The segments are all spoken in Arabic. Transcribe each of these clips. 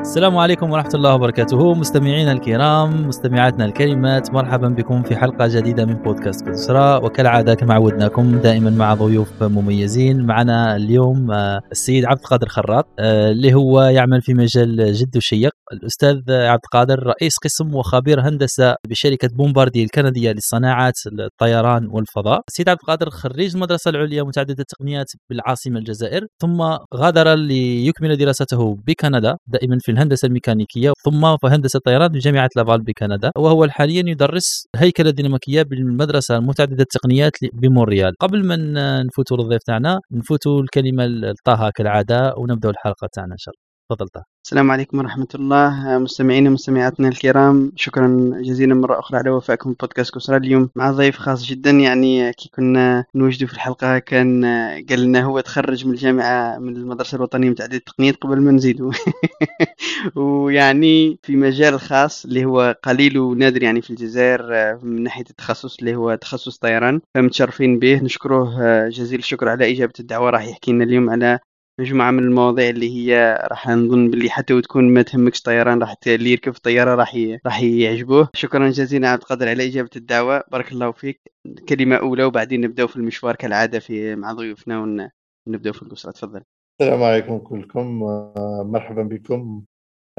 السلام عليكم ورحمة الله وبركاته. مستمعينا الكرام مستمعاتنا الكريمات مرحبا بكم في حلقة جديدة من بودكاست كسرى وكالعادة كما عودناكم دائما مع ضيوف مميزين معنا اليوم آه، السيد عبد القادر خراط آه، اللي هو يعمل في مجال جد وشيق الأستاذ عبد القادر رئيس قسم وخبير هندسة بشركة بومباردي الكندية لصناعات الطيران والفضاء. السيد عبد القادر خريج المدرسة العليا متعددة التقنيات بالعاصمة الجزائر ثم غادر ليكمل دراسته بكندا دائما في الهندسة الميكانيكية ثم في هندسة الطيران بجامعه لافال بكندا وهو حاليا يدرس هيكلة ديناميكية بالمدرسة المتعددة التقنيات بمونريال. قبل ما نفوتوا للضيف تاعنا نفوتوا الكلمة لطه كالعادة ونبداو الحلقة تاعنا إن شاء الله. تفضل. السلام عليكم ورحمة الله. مستمعينا ومستمعاتنا الكرام شكرا جزيلا مرة أخرى على وفائكم بودكاست كسرى اليوم. مع ضيف خاص جدا يعني كي كنا نوجدوا في الحلقة كان قال لنا هو تخرج من الجامعة من المدرسة الوطنية متعددة التقنيات قبل ما نزيدوا ويعني في مجال خاص اللي هو قليل ونادر يعني في الجزائر من ناحية التخصص اللي هو تخصص طيران فمتشرفين به. نشكره جزيل الشكر على إجابة الدعوة. راح يحكي لنا اليوم على مجموعه من المواضيع اللي هي راح نظن باللي حتى وتكون ما تهمكش طيران راح اللي يركب في الطيارة راح راح يعجبوه. شكرا جزيلا عبد القادر على إجابة الدعوة. بارك الله فيك. كلمة أولى وبعدين نبداو في المشوار كالعادة في مع ضيوفنا ونبداو في القصة تفضل. السلام عليكم كلكم. مرحبا بكم.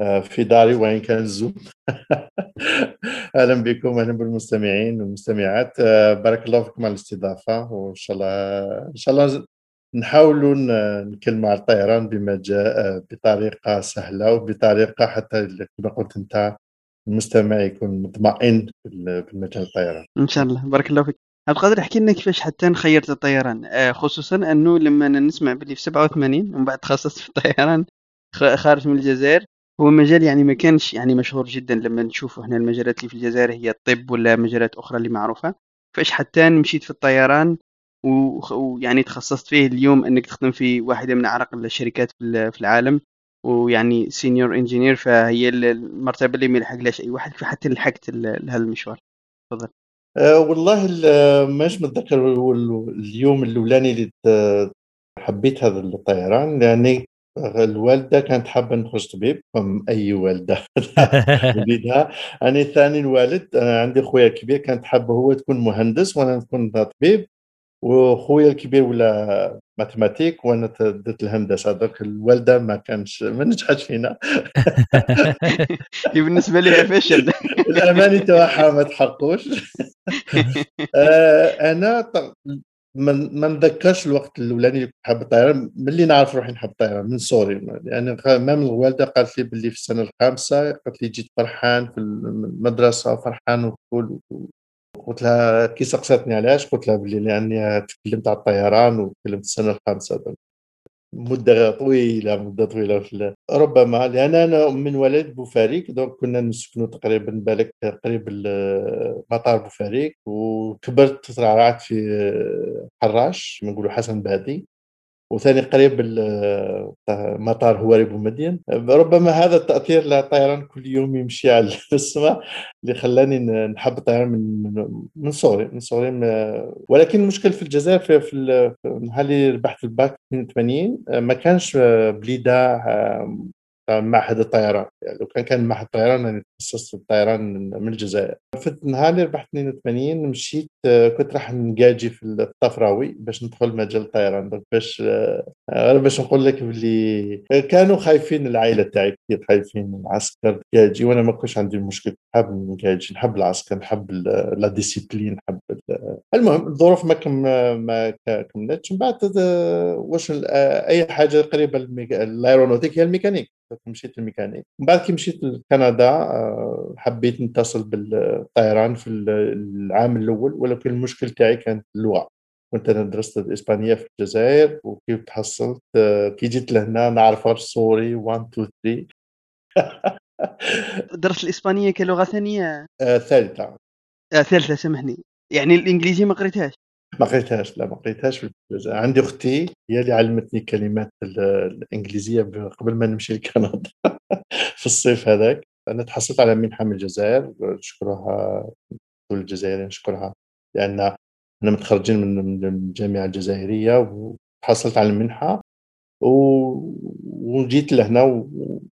آه، في داري وين كان الزوم؟ أهلا بكم أهلا بالمستمعين والمستمعات. آه، بارك الله فيكم على الاستضافة وإن شاء الله إن شاء الله نحاولوا نكلموا على الطيران بما جاء بطريقة سهلة وبطريقة حتى كما قلت أنت المستمع يكون مطمئن في المجال الطيران. إن شاء الله. بارك الله فيك. عبد القادر احكي لنا كيفاش حتى خيرت الطيران. آه، خصوصا أنه لما نسمع باللي في 87 ومن بعد تخصصت في الطيران خارج من الجزائر هو مجال يعني ما كانش يعني مشهور جدا لما نشوفوا إحنا المجالات اللي في الجزائر هي الطب ولا مجالات أخرى اللي معروفة. كيفاش حتى مشيت في الطيران ويعني تخصصت فيه اليوم إنك تخدم في واحدة من أعرق الشركات في العالم ويعني senior engineer فهي المرتبة اللي ما يلحقلاش أي واحد فحتى لحقت لهذا المشوار تفضل. أه والله ماش متذكر اليوم الأولاني اللي حبيت هذا الطيران لأني الوالدة كانت حابة نخرج طبيب أي والدة وليدها. أنا ثاني الوالد أنا عندي خويا كبير كانت حابة هو تكون مهندس وأنا نكون طبيب. وخويا الكبير ولا mathématiques وأنا درت الهندسة. درك الوالدة ما كانش ما نجحتش فينا. بالنسبة لي فشل الأماني تاعها ما تحقوش. آه، أنا ما نتذكرش الوقت الأولاني اللي كنت حاب الطيران. ملي نعرف روحي نحب الطيران من صغري. يعني مام الوالدة قالت لي باللي في السنة الخامسة قالت لي جيت فرحان في المدرسة فرحان وكل قلت لها كي سقساتني علاش؟ قلت لها بلي لأني تكلمت على الطيران وتكلمت السنة الخامسة. مدة طويلة مدة طويلة في ربما لأن أنا من ولد بوفاريك donc كنا نسكنوا تقريبا بالك قريب مطار بوفاريك وكبرت ترعرعت في حراش نقولوا حسن بادي. وثاني قريب مطار هواري بومدين ربما هذا التأثير للطيران كل يوم يمشي على السماء اللي خلاني نحب الطيران من من صغري من صغري ولكن المشكل في الجزائر في, في النهار اللي ربحت الباك 82 ما كانش بليدة معهد الطيران. يعني لو كان كان معهد الطيران أنا تخصصت في الطيران من الجزائر. النهار اللي ربحت 82 مشيت كنت راح نقاجي في الطفراوي باش ندخل مجال الطيران. باش غير باش نقول لك باللي كانوا خايفين العائلة تاعي كثير خايفين العسكر تكاجي وأنا ما كنتش عندي مشكل نحب نكاجي نحب العسكر نحب la discipline نحب المهم الظروف ما كم ما كملتش. من بعد واش أي حاجة قريبة ال aéronautique هي الميكانيك. مشيت الميكانيك من بعد كي مشيت لكندا آه، حبيت نتصل بالطيران في العام الأول ولكن المشكل تاعي كانت اللغة. كنت أنا درست الإسبانية في الجزائر وكي تحصلت آه، كي جيت لهنا نعرف غير sorry 1 2 3 درست الإسبانية كلغة ثانية؟ آه ثالثة. آه ثالثة سامحني. يعني الإنجليزي ما قريتهاش؟ ما قريتهاش لا ما قريتهاش في عندي أختي هي اللي علمتني كلمات الإنجليزية قبل ما نمشي لكندا في الصيف هذاك. أنا تحصلت على منحة من الجزائر نشكرها كل الجزائريين نشكرها لأن أنا متخرجين من الجامعة الجزائرية وحصلت على المنحة. وجيت لهنا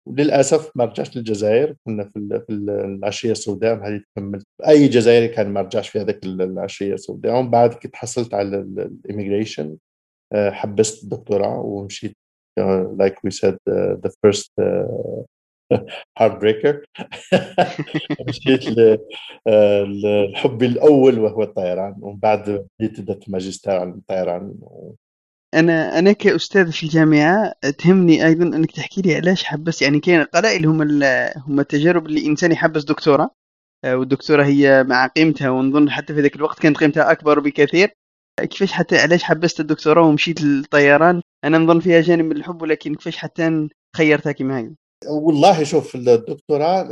وللأسف ما رجعت للجزائر. كنا في, في العشية السوداء هذه كملت أي جزائري كان ما رجعش في هذاك العشية السوداء. ومن بعد كي تحصلت على ال immigration آه، حبست الدكتوراه ومشيت like we said the first heartbreaker مشيت آه، لحبي الأول وهو الطيران. ومن بعد بديت ماجستير عن الطيران. أنا أنا كاستاذ في الجامعة تهمني أيضا أنك تحكي لي علاش حبست يعني كاين قلائل هم هم التجارب اللي إنسان يحبس دكتورة آه، والدكتورة هي مع قيمتها ونظن حتى في ذاك الوقت كانت قيمتها أكبر بكثير. كيفاش حتى علاش حبست الدكتوراه ومشيت للطيران؟ أنا نظن فيها جانب من الحب ولكن كيفاش حتى خيرتها كيما هكذا والله شوف الدكتوراه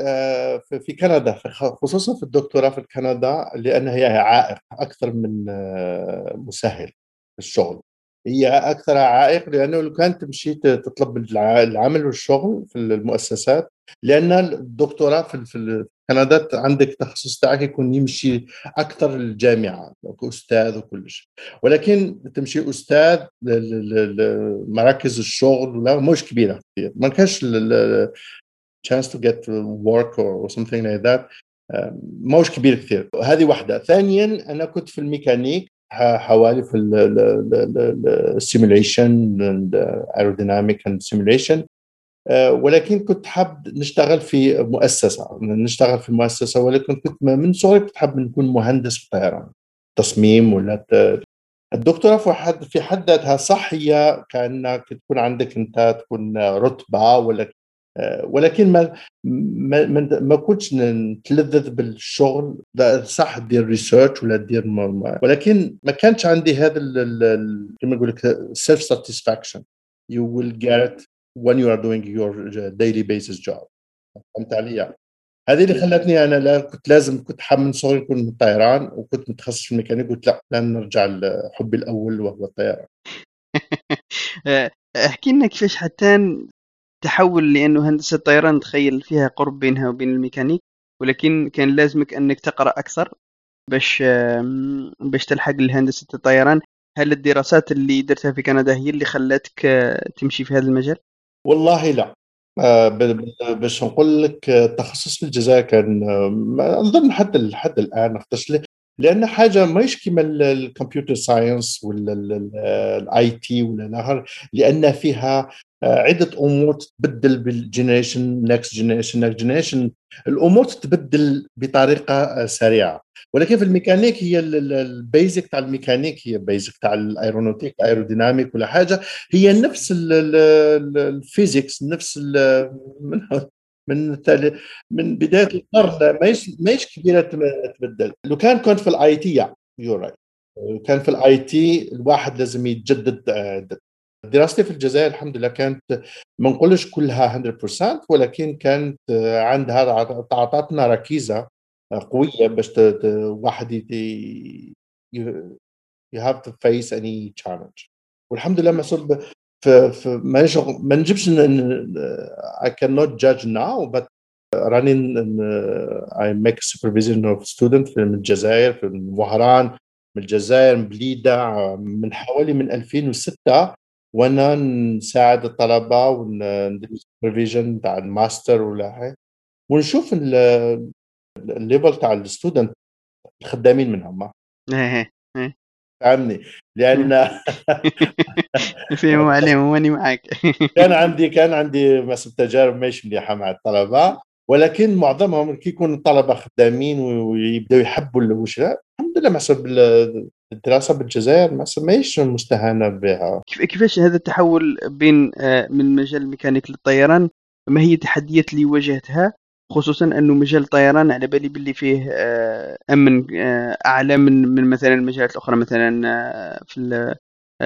في كندا خصوصا في الدكتوراه في كندا لأن هي عائق أكثر من آه، مسهل الشغل. هي أكثر عائق لأنه لو كانت تمشي تطلب العمل والشغل في المؤسسات لأن الدكتوراه في كندا عندك التخصص تاعك يكون يمشي أكثر للجامعة أستاذ وكل شيء. ولكن تمشي أستاذ لمراكز الشغل ولا مش كبيرة كثير. ما كانش chance to get work or something like that موش كبير كثير. هذه واحدة. ثانيا أنا كنت في الميكانيك حوالي في ال simulation ال aerodynamic simulation ولكن كنت حاب نشتغل في مؤسسة نشتغل في مؤسسة ولكن كنت من صغري كنت حاب نكون مهندس في الطيران تصميم ولا الدكتوراه في حد في حد ذاتها صح هي كأنك تكون عندك أنت تكون رتبة ولا ولكن ما ما ما كنتش نتلذذ بالشغل. صح دير research ولا دير ولكن ما كانش عندي هذا كما نقول لك self satisfaction you will get when you are doing your daily basis job. فهمت علي؟ هذه اللي خلتني أنا لا كنت لازم كنت حاب من صغري نكون الطيران وكنت متخصص في الميكانيك قلت لا لازم نرجع لحبي الأول وهو الطيران. احكي لنا كيفاش حتى تحول لأنه هندسة الطيران تخيل فيها قرب بينها وبين الميكانيك ولكن كان لازمك أنك تقرأ أكثر باش باش تلحق لهندسة الطيران هل الدراسات اللي درتها في كندا هي اللي خلتك تمشي في هذا المجال؟ والله لا آه، باش نقول لك التخصص في الجزائر كان أظن حتى لحد الآن لأن حاجة ماهيش كيما ال computer science ولا ال IT ولا الآخر لأن فيها عدة أمور تتبدل بال generation next generation next generation الأمور تتبدل بطريقة سريعة. ولكن في الميكانيك هي ال basic تاع الميكانيك هي basic تاع ال aéronautique aérodynamique ولا حاجة. هي نفس ال physics نفس من من من بداية القرن ما هيش كبيرة تبدل. لو كان كنت في ال IT right كان في ال IT الواحد لازم يتجدد آه، دراستي في الجزائر الحمد لله كانت ما نقولش كلها 100% ولكن كانت عندها تعطتنا ركيزة قوية باش واحد you have to face any challenge. والحمد لله ما صرت ما ما نجيبش I cannot judge now but running I make supervision of students من الجزائر في وهران من الجزائر من بليدة من حوالي من 2006 وأنا نساعد الطلبة وندير supervision تاع الماستر ولا حاجة. ونشوف ال level تاع ال student الخدامين منهم. إيه إيه فهمني؟ لأن فيهم عليهم وأني معك كان عندي كان عندي مثلا تجارب ماشي مليحة مع الطلبة ولكن معظمهم كي يكون الطلبة خدامين ويبداو يحبوا الوشراء الحمد لله حسب الدراسة بالجزائر ما ماهيش مستهانه بها. كيفاش هذا التحول بين آه، من مجال الميكانيك للطيران؟ ما هي التحديات اللي واجهتها؟ خصوصا أنه مجال الطيران على بالي باللي فيه آه، أمن آه، أعلى من من مثلا المجالات الأخرى مثلا في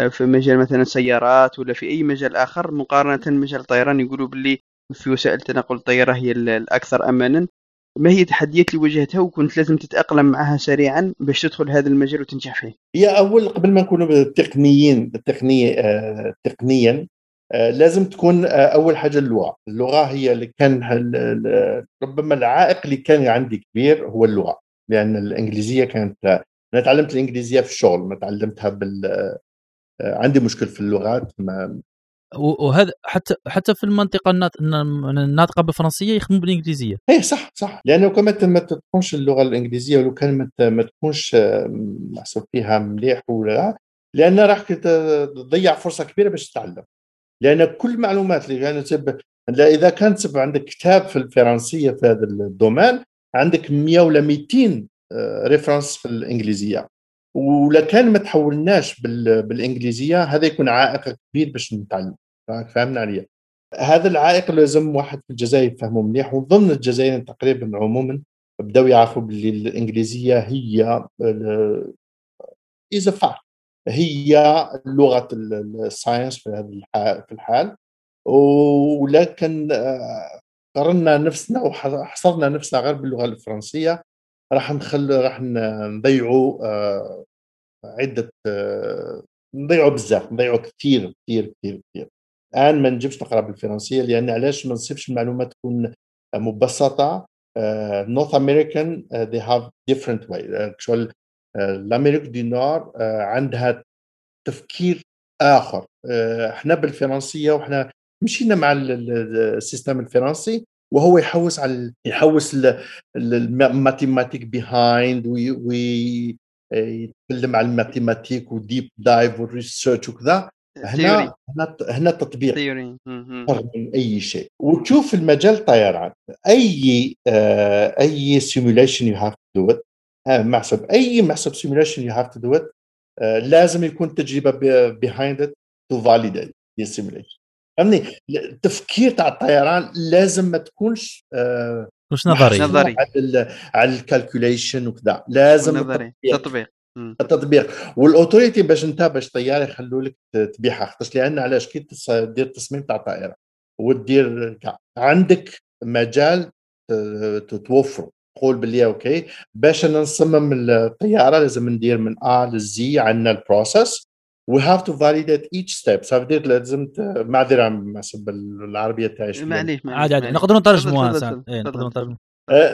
في مجال مثلا السيارات ولا في أي مجال آخر. مقارنة بمجال الطيران يقولوا باللي في وسائل تنقل الطيارة هي الأكثر امانا. ما هي التحديات اللي واجهتها وكنت لازم تتأقلم معها سريعا باش تدخل هذا المجال وتنجح فيه؟ هي أول قبل ما نكونوا تقنيين التقنيه آه تقنيا آه لازم تكون آه أول حاجة اللغة، اللغة هي اللي كان ربما العائق اللي كان عندي كبير هو اللغة لأن الإنجليزية كانت أنا تعلمت الإنجليزية في الشغل ما تعلمتها بال آه، عندي مشكل في اللغات ما وهذا حتى حتى في المنطقة الناط- الناطقة بالفرنسية يخدموا بالإنجليزية. إيه صح صح. لأنه كما انت ما تتقنش اللغة الإنجليزية ولو كان ما تكونش آه، محسوب فيها مليح ولا لأن راح تضيع فرصة كبيرة باش تتعلم. لأن كل المعلومات اللي يعني تب... إذا كان تب عندك كتاب في الفرنسية في هذا ال domaine عندك 100 ولا 200 reference في الإنجليزية. ولا كان ما تحولناش بال... بالإنجليزية هذا يكون عائق كبير باش نتعلم. فهمنا عليا. هذا العائق لازم واحد في الجزائر يفهمه مليح وضمن الجزائر تقريبا عموما بدأوا يعرفوا باللي الإنجليزية هي as fact هي لغة ال science في هذا في الحال. ولكن آه، قررنا نفسنا وحصرنا نفسنا غير باللغة الفرنسية. راح نخلي راح نضيعوا آه، عدة آه، نضيعوا بزاف نضيعوا كثير كثير كثير كثير. الآن ما نجمش نقرأ بالفرنسية لأن علاش ما نصيبش المعلومات تكون مبسطة. North American they have different way. شغل ال Amérique du Nord عندها تفكير آخر. إحنا بالفرنسية وإحنا مشينا مع ال système الفرنسي. وهو يحوس على يحوس ال mathématiques behind ويتكلم على ال mathématiques و deep dive وال research وكذا. هنا هنا هنا تطبيق من أي شيء. وتشوف المجال الطيران أي آه أي simulation you have to do it محسب. أي محسب simulation you have to do it لازم يكون تجربة behind it to validate ال simulation فهمني؟ التفكير تاع الطيران لازم ما تكونش آه مش نظري. نظري. على على ال calculation وكذا. لازم نظري. تطبيق. التطبيق. وال authority باش انت باش طياره يخلوا لك تبيعها. خاطرش لأن علاش؟ كي دير تصميم تاع طائره ودير عندك مجال توفره تقول باللي okay. باش أنا نصمم الطيارة لازم ندير من ا لزي عندنا ال process we have to validate each step صافي لازم معذره حسب العربيه تاعي معليش عادي عادي. نقدروا نترجموها نقدروا نترجموها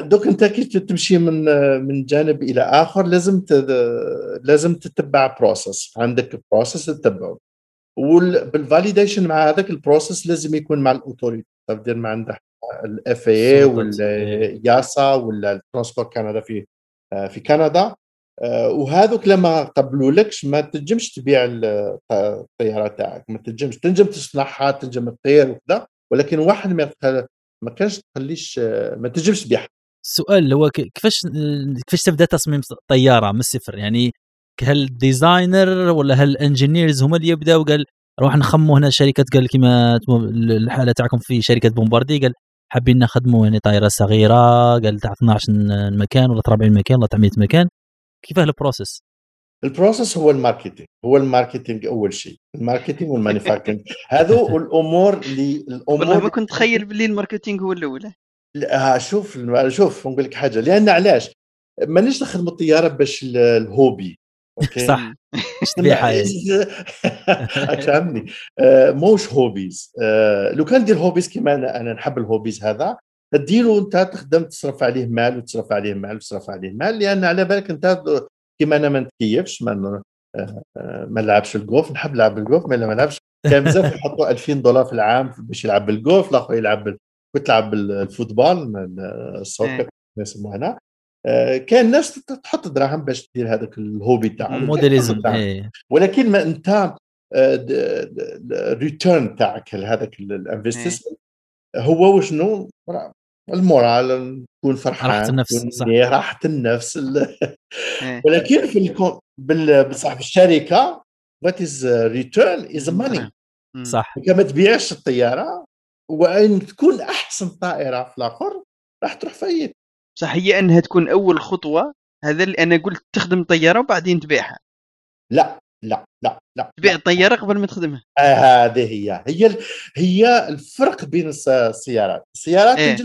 دوك أنت كي تمشي من من جانب إلى آخر. لازم لازم تتبع process عندك process تتبعه. وبال validation مع هذاك ال process لازم يكون مع ال authority تقدر ما عندك ال FAA وال EASA ولا ال Transport Canada في في كندا. وهذوك لما قبلوا لكش ما تنجمش تبيع الطيارة تاعك ما تنجمش. تنجم تصنعها تنجم تطير وكذا ولكن واحد ما ما كانش تخليش ما تنجمش تبيعها. السؤال هو كيفاش كيفاش تبدا تصميم طيارة من الصفر؟ يعني هل ال designer ولا هل ال engineers هما اللي يبداو؟ قال روح نخمو هنا شركة قال كيما الحالة تاعكم في شركة بومباردييه قال حابين نخدموا يعني طائره صغيرة قال تاع 12 مكان ولا 40 مكان ولا 800 مكان. كيفاه البروسيس؟ البروسيس هو الماركتينج هو الماركتينج أول شيء ال marketing وال manufacturing هذو الأمور اللي الأمور والله ما كنت تخيل باللي ال marketing هو الأول. لا شوف شوف نقول لك حاجة لأن علاش؟ مانيش نخدم الطيارة باش ال hobby okay؟ صح. تبيعها فهمني آه موش hobbies؟ آه لو كان دير hobbies كيما أنا أنا نحب ال hobbies هذا تديرو انت تخدم تصرف عليه مال وتصرف عليه مال وتصرف عليه مال لأن على بالك انت كيما أنا ما نتكيفش ما ما نلعبش الجولف نحب نلعب الجولف ما نلعبش. كان بزاف يحطوا 2000 دولار في العام باش يلعب الجولف الآخر يلعب كنت تلعب ال football ال soccer يسموه هنا. كان الناس تحط دراهم باش تدير هذاك ال hobby تاعهم fr: modélisme ولكن ما انت ال return تاعك هذاك ال investment هو وشنو؟ ال moral تكون فرحان راحة النفس صح. راحة النفس. ولكن في الكون بصح الشركة what is return is money صح. ما تبيعش الطيارة وإن تكون أحسن طائرة في الآخر راح تروح فايت صح هي إنها تكون أول خطوة هذا اللي أنا قلت تخدم طيارة وبعدين تبيعها. لا. لا لا لا تبيع الطيارة قبل ما تخدمها. آه هذه هي هي هي الفرق بين السيارات. السيارات إيه؟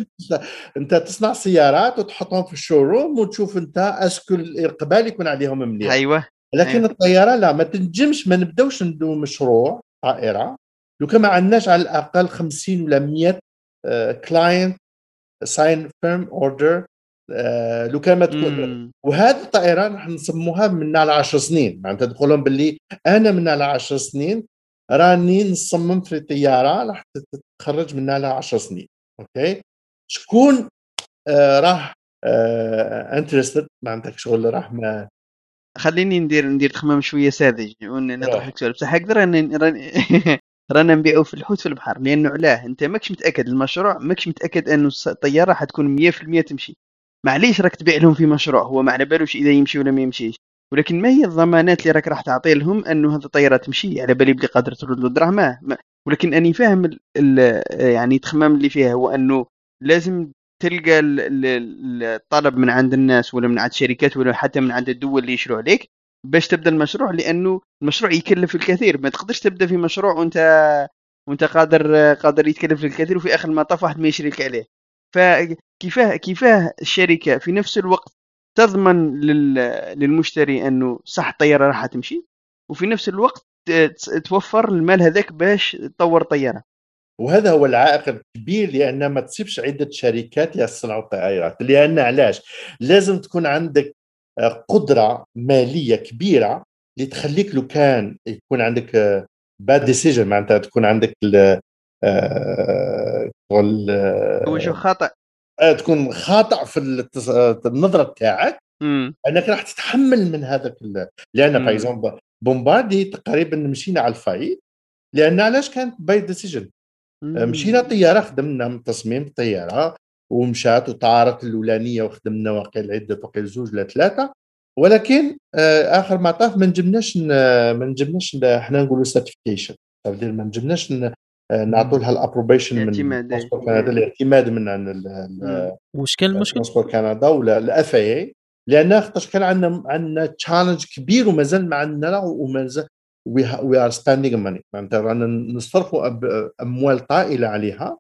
أنت تصنع سيارات وتحطهم في ال showroom وتشوف أنت est-ce que الإقبال يكون عليهم مليح. أيوه. لكن أيوة. الطيارة لا ما تنجمش ما نبداوش ندو مشروع طائرة. لو كان ما عندناش على الأقل 50 ولا 100 client sign firm order لو كان ما تكون. وهذه الطائرة راح نسموها من على 10 سنين. معناتها تقول لهم باللي أنا من على 10 سنين راني نصمم في طياره راح تتخرج منها لها 10 سنين. okay؟ شكون آه راح interested معناتها شغل راح ما خليني ندير ندير تخمام شوية ساذج ونطرح روح. لك سؤال. بصح هكذا رانا رانا- نبيعوا في الحوت في البحر لأنه علاه. أنت ماكش متأكد المشروع ماكش متأكد أنه الطيارة حتكون 100% تمشي. معليش راك تبيع لهم في مشروع هو ما على بالوش إذا يمشي ولا ما يمشيش. ولكن ما هي الضمانات اللي راك راح تعطي لهم إنه هذه الطيارة تمشي؟ على بالي بلي قادر ترد له ما- ولكن أني فاهم ال ال يعني التخمام اللي فيها هو إنه لازم تلقى ال- ال- ال- الطلب من عند الناس ولا من عند الشركات ولا حتى من عند الدول اللي يشروا عليك باش تبدأ المشروع لأنه المشروع يكلف الكثير. ما تقدرش تبدأ في مشروع وأنت وأنت قادر قادر يتكلف لك الكثير وفي آخر المطاف واحد ما يشريك عليه. فكيفاه كيفاه الشركة في نفس الوقت تضمن لل للمشتري أنه صح الطيارة راح تمشي وفي نفس الوقت توفر المال هذاك باش تطور طيارة. وهذا هو العائق الكبير لأن ما تصيبش عدة شركات يصنعوا الطائرات لأن علاش؟ لازم تكون عندك آه، قدرة مالية كبيرة اللي تخليك لو كان يكون عندك bad decision معناتها تكون عندك آه، شغل، آه، شو خطا آه، تكون خاطئ في التص- آه، النظرة تاعك انك راح تتحمل من هذاك لأن exemple بومباردييه تقريبا مشينا على ال fight لأن علاش كانت bad decision مشينا طيارة خدمنا من تصميم الطيارة ومشات وطارت الأولانية وخدمنا واقيلا عده واقيلا زوج ولا ثلاثة. ولكن آه، آخر ما طاف ما نجمناش ما نجمناش إحنا نقولوا certification ما نجمناش آه، نعطوا لها ال approbation من الاعتماد، إيه. كندا الاعتماد من. وش كان المشكل؟ Transport كندا ولا ال FAA لأن خاطر كان عندنا عندنا challenge كبير ومازال ما عندنا ومازال we are spending money معناتها رانا نصرفوا أب- أموال طائلة عليها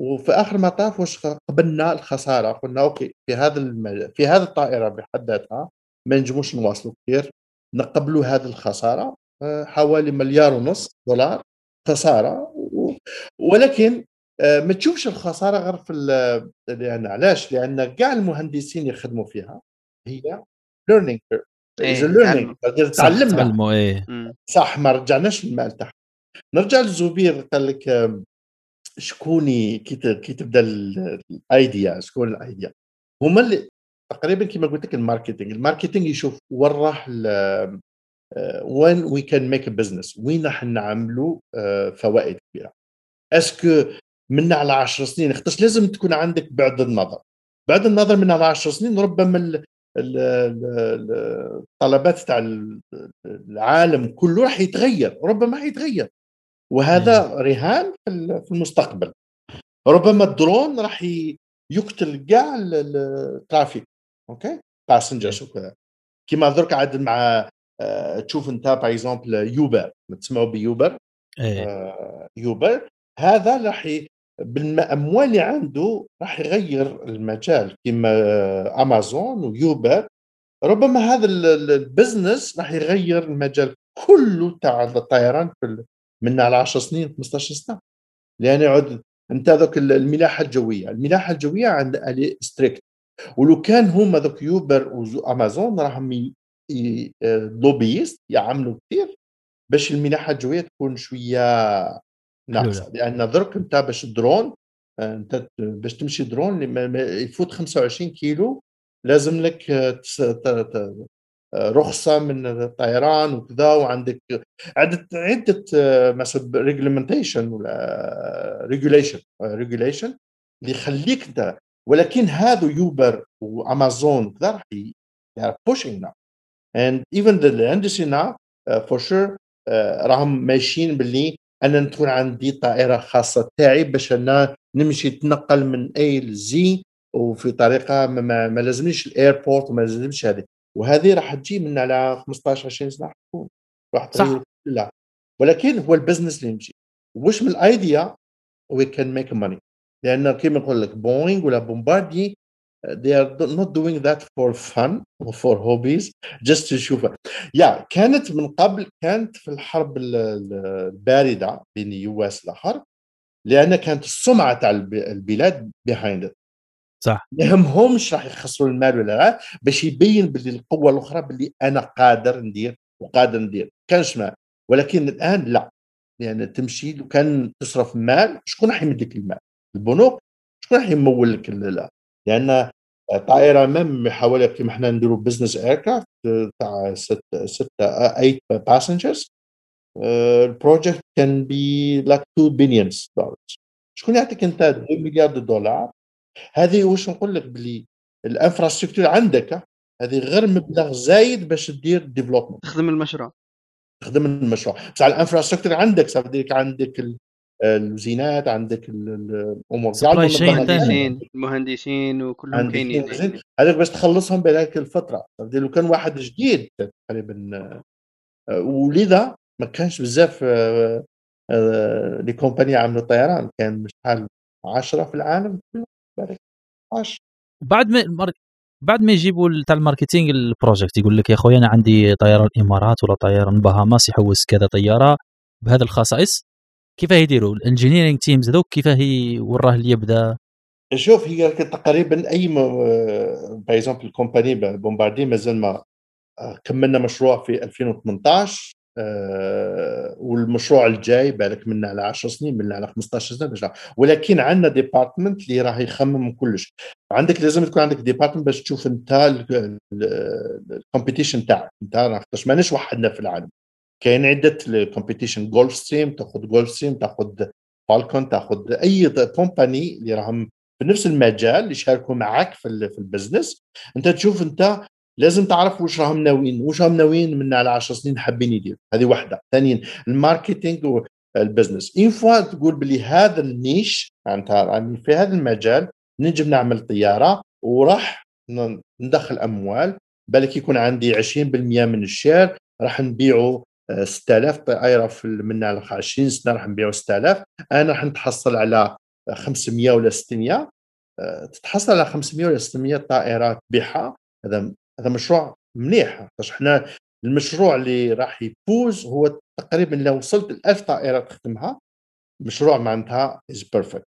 وفي آخر المطاف واش قبلنا الخسارة قلنا okay في هذا الم... في هذه الطائرة بحد ذاتها ما نجموش نواصلوا كثير نقبلوا هذه الخسارة آه، حوالي مليار ونص دولار خسارة. ولكن آه، ما تشوفش الخسارة غير في ال- لأن علاش؟ لأن كاع المهندسين يخدموا فيها هي learning إيه، is learning تعلم. صح تعلمنا تعلموا إيه. مم. صح ما رجعناش المال تاعها. نرجع للزبير قال لك شكوني كي تبدأ ال- ال idea شكون ال idea؟ هما اللي تقريبا كما قلت لك ال marketing ال marketing يشوف وين راح وين we can make business وين راح نعملوا آه، فوائد كبيرة. est-ce que من على 10 سنين اختش لازم تكون عندك بعد النظر. بعد النظر من على 10 سنين ربما ال- ال- ال- الطلبات تاع ال- العالم كله راح يتغير ربما يتغير. وهذا رهان في ال- في المستقبل. ربما الدرون راح يقتل كاع ال- ال- ال traffic okay؟ passengers وكذا. كيما درك عاد مع آه، تشوف انت par exemple يوبر تسمعوا بيوبر يوبر هذا راح. بالاموال اللي عنده راح يغير المجال كما امازون ويوبر ربما هذا ال- ال- ال business راح يغير المجال كله تاع الطيران في من على 10 سنين 15 سنة. لأن يعود أنت ذوك ال- الملاحة الجوية، الملاحة الجوية عند very strict ولو كان هما ذوك يوبر وامازون راهم ي- آه، lobbyist يعملوا كثير باش الملاحة الجوية تكون شوية ناقصه لأن درك انت باش درون آه، أنت باش تمشي درون يفوت 25 كيلو لازم لك آه، آه، رخصة من الطيران وكذا وعندك عدة عدة آه، مثلا réglementation ولا regulation regulation اللي يخليك انت ولكن هذا Uber و Amazon كذا راح ي- they are pushing now. And even the industry now uh, for sure uh, راهم ماشيين باللي أنا تكون عندي طائرة خاصة تاعي باش أنا نمشي نتنقل من A ل Z وفي طريقة ما, ما, ما لازمنيش ال airport وما لازمنيش هذه. وهذه راح تجي من على 15 20 سنة راح تكون. راح صح. لا. ولكن هو ال business اللي يمشي. وش من ال idea we can make money لأن كيما نقول لك بوينغ ولا Bombardier they are not doing that for fun or for hobbies just تشوف يا كانت من قبل كانت في الحرب ال- ال- الباردة بين ال US الآخر لأن كانت السمعة تاع الب- البلاد behind it. صح. ما يهمهمش راح يخسروا المال ولا لا باش يبين باللي القوة الأخرى باللي أنا قادر ندير وقادر ندير. كانش ما ولكن الآن لا. يعني تمشي لو كان تصرف مال شكون راح يمد لك المال؟ البنوك شكون راح يمول لك لأن طائرة même حوالي كيما إحنا نديروا business aircraft تاع ستة ستة 8 passengers ال project كان بالك 2 billions dollar شكون يعطيك أنت 2 مليار دولار هذه واش نقول لك بلي ال infrastructure عندك هذه غير مبلغ زايد باش دير development تخدم المشروع. تخدم المشروع. بصح ال infrastructure عندك صافي عندك الوزينات عندك الأمور المهندسين. المهندسين وكلهم كاينين هذاك باش تخلصهم بهذيك الفترة. لو كان واحد جديد تقريبا آه، ولذا ما كانش بزاف آه، آه، les compagnies عملوا طيران. كان شحال 10 في العالم؟ 10 بعد ما بعد ما يجيبوا تاع ال marketing ال project يقول لك يا خويا أنا عندي طيران الامارات ولا طيران بهاماس يحوس كذا طيارة بهذه الخصائص. كيف يديروا ال engineering teams هذوك كيف هي؟ وراه اللي يبدا؟ شوف هي تقريبا أي par exemple ال company Bombardier مازال ما آه، كملنا مشروع في 2018 آه، والمشروع الجاي بالك منا على 10 سنين منا على 15 سنة باش ولكن عندنا département اللي راح يخمم كلش. عندك لازم تكون عندك département باش تشوف انت ال competition تاعك. انت ماناش وحدنا في العالم. كاين عدة ال competition Gulfstream تاخذ Gulfstream تاخذ Falcon تاخذ أي company اللي راهم في نفس المجال يشاركوا معك في في ال business أنت تشوف أنت لازم تعرف واش راهم ناويين واش راهم ناويين من على 10 سنين حابين يديروا. هذه واحدة. ثانيا ال marketing وال business une fois تقول بلي هذا ال niche يعني في هذا المجال نجم نعمل طيارة وراح ندخل أموال. بالك يكون عندي 20% من ال share راح نبيعه 6000 طائره في من 20 سنة راح نبيعوا 6000 أنا راح نتحصل على 500 ولا 600 آه، تتحصل على 500 ولا 600 طائرة تبيعها. هذا هذا مشروع مليح. باش إحنا المشروع اللي راح يفوز هو تقريبا لو وصلت ل 1000 طائرة تخدمها مشروع معناتها is perfect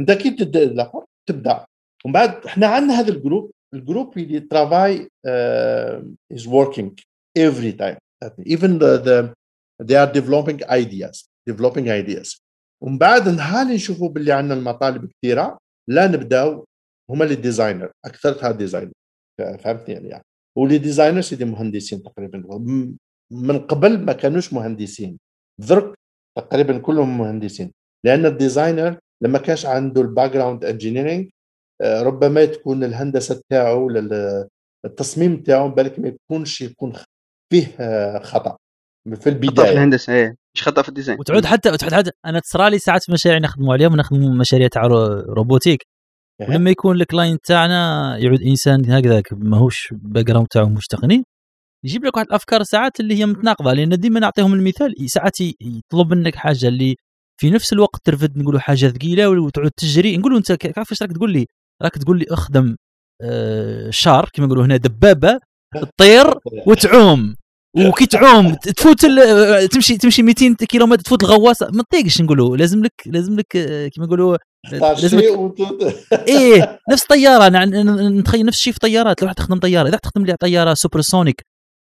أنت كي تبدأ تبدأ. ومن بعد إحنا عندنا هذا ال group ال group اللي travaille is working every time even the, the they are developing ideas developing ideas. ومن بعد نهار نشوفوا باللي عندنا المطالب كثيره لا نبداو هما اللي designer اكثرتها designer فهمتني يعني, يعني. واللي designer سيدي مهندسين تقريبا. من قبل ما كانوش مهندسين. درك تقريبا كلهم مهندسين. لأن ال designer لما كانش عنده ال background engineering ربما تكون الهندسة تاعو التصميم تاعو بالك ما يكونش يكون فيه خطأ في البدايه خطأ في الهندسة إيه. مش خطأ في ال design. وتعود حتى وتعود حتى أنا تصرى لي ساعات مشاريع نخدموا عليهم ونخدموا مشاريع تاع robotique. ولما يكون ال client تاعنا يعود إنسان هكذاك ماهوش background تاعو مش تقني يجيب لك واحد الأفكار ساعات اللي هي متناقضة. لأن ديما نعطيهم المثال ساعات يطلب منك حاجة اللي في نفس الوقت ترفد نقولوا حاجة ثقيلة وتعود تجري. نقولوا أنت كيف راك تقول لي؟ راك تقول لي اخدم آه char كما نقولوا هنا دبابة تطير وتعوم. وكي تعوم تفوت تمشي تمشي 200 كيلومتر تفوت الغواصة. ما تطيقش نقولوا لازم لك لازم لك كيما نقولوا لازم لك إيه نفس طيارة نتخيل نفس الشيء في طيارات. لو تخدم طيارة إذا تخدم لي طيارة supersonic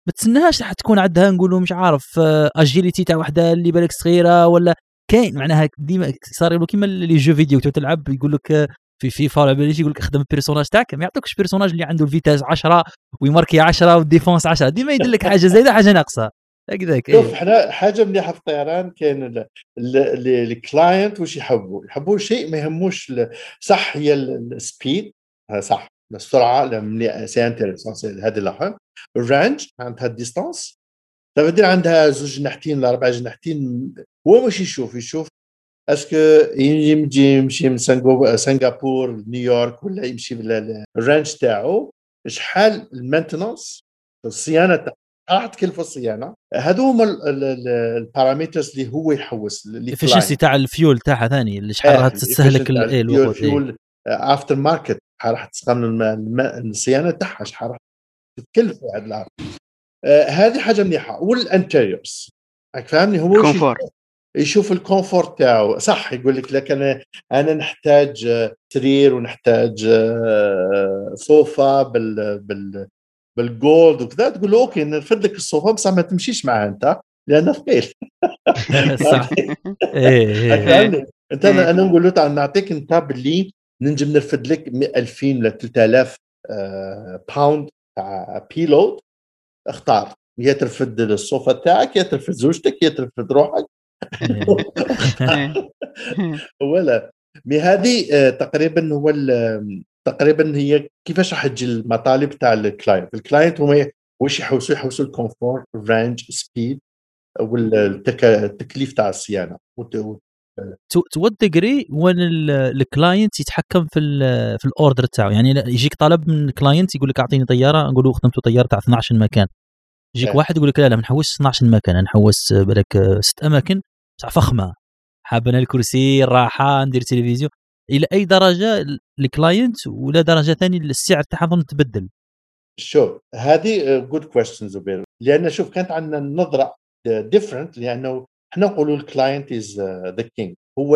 ما تسناهاش راح تكون عندها نقولوا مش عارف agility تاع وحدة اللي بالك صغيرة ولا كاين. معناها ديما صار كيما les jeux vidéo تلعب يقول لك في فيفا ولا بليش يقول لك خدم ال personnage تاعك ما يعطوكش personnage اللي عنده ال vitesse 10 ويماركي 10 وال défense 10 ديما يدير لك حاجة زايدة حاجة ناقصة. هكذاك شوف إيه. إحنا حاجة مليحة في الطيران كاين ال client واش يحبوا يحبوا شيء ما يهموش صح هي ال speed صح السرعه c'est intéressant هذه الآخر. ال range عندها ال distance تبدل عندها زوج جناحتين ولا أربع جناحتين هو واش يشوف؟ يشوف est-ce que يمشي يمشي من سنغافور نيويورك ولا يمشي ال range تاعو شحال ال maintenance الصيانه تاعو راح تكلف الصيانه هذو هما ال parameters اللي هو يحوس ال efficiency تاع الفيول تاعها ثاني اللي شحال راح تستهلك الفيول after market راح تستعمل الصيانه تاعها شحال راح تكلف واحد هذه حاجة مليحه وال interiors فاهمني هو confort يشوف ال comfort تاعو. صح يقول لك لك أنا أنا نحتاج سرير ونحتاج صوفة بال بال بال gold وكذا. تقول له okay نرفد لك الصوفة بس ما تمشيش معها أنت لأنه ثقيل صح. إيه إيه فهمني؟ أنت أنا إيه. نقول له تعال نعطيك أنت باللي ننجم نرفد لك 2000 ولا 3000 آه، pound تاع payload اختار. يا ترفد الصوفة تاعك يا ترفد زوجتك يا ترفد روحك. إيه. ولا. mais هذه آه، تقريبا هو ال- تقريبا هي كيفاش راح تجي المطالب تاع ال client ال client هما واش يحوسوا يحوسوا ال confort range speed والتكليف تاع الصيانة. to what degree وين ال- client يتحكم في ال في ال order تاعو؟ يعني يجيك طلب من ال client يقول لك أعطيني طيارة نقول له خدمته طيارة تاع 12 مكان يجيك إيه. واحد يقول لك لا لا ما نحوس 12 مكان نحوس بالك آه، ست أماكن. فخمة. حابنا الكرسي الراحة ندير تلفزيون. إلى أي درجة ال- client ولا درجة ثانية السعر تاعها ظن تبدل. شوف هذه good question زبير. لأن شوف كانت عندنا النظره different لأنه إحنا نقولوا ال client is the king هو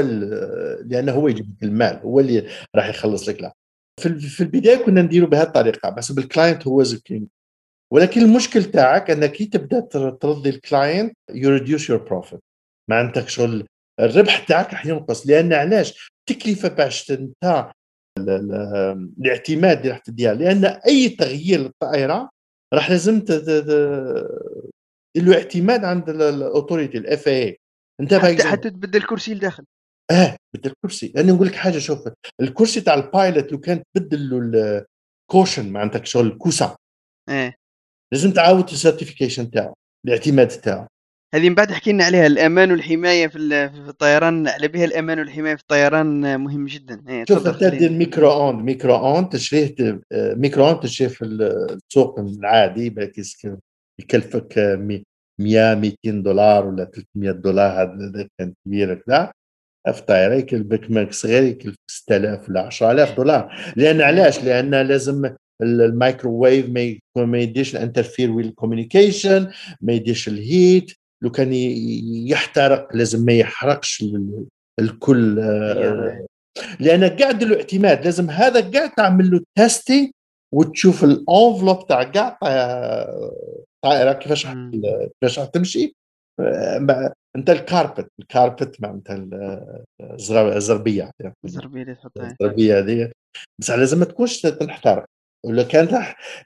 لأنه هو يجيب لك المال هو اللي راح يخلص لك له في ال- في البداية كنا نديروا بهذه الطريقة بس بال client هو the king ولكن المشكل تاعك أنك كي تبدأ تر- ترضي ال client you reduce your profit ما عندك شغل الربح تاعك راح ينقص. لأن علاش؟ التكلفة باش أنت ال- ال- الاعتماد اللي راح تديها. لأن أي تغيير للطائرة راح لازم له اعتماد عند ال authority ال FAA أنت حتى حتى تبدل الكرسي لداخل. آه بدل الكرسي أنا نقول لك حاجة شوف الكرسي تاع ال pilot لو كان تبدل له ال cushion عندك شغل الكوسة. إيه. لازم تعاود ال certification تاعو الاعتماد تاعو. هذه من بعد حكي لنا عليها الأمان والحماية في في الطيران على بها الأمان والحماية في الطيران مهم جدا إيه، شوف تفضل انت خلينا. دير micro-onde تشريه آه، micro-onde تشريه في السوق العادي يكلفك آه، مي- 100 200 دولار ولا 300 دولار هذا كان كبير كذا في طائره يكلفك ماك صغير يكلفك 6000 ولا 10000 دولار لأن علاش؟ لأن لازم ال- الميكروويف ما يديش ال interfere with communication ما يديش ال heat لو كان يحترق لازم ما يحرقش ال- الكل آه،. لأن قاعد له اعتماد لازم هذا قاعد تعمل له testing وتشوف ال envelope تاع قاع طائرة كيفاش. كيفاش تمشي آه، أنت ال carpet ال carpet معناتها ال- الزر- الزربية. الزربية اللي تحطها. الزربية هذه. بس لازم ما تكونش تنحترق. ولا كانت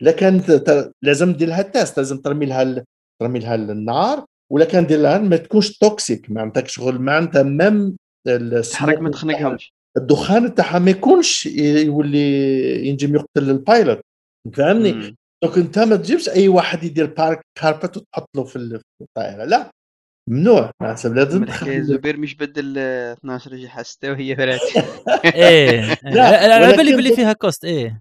لا كانت لازم دير لها تيست لازم ترمي لها ترمي لها النار ولا كان دير لها ما تكونش توكسيك معناتها شغل معناتها ميم تحرق ما تخنقهمش الدخان تاعها ما يكونش يولي ينجم يقتل البايلوت فهمني. دونك انت ما تجيبش أي واحد يدير بارك كاربت وتحط له في ال- في الطائرة. لا ممنوع. معناتها لازم زبير مش بدل آه، 12 رجع حسته وهي فرات إيه لا، لا لا على بالي بص- فيها cost إيه.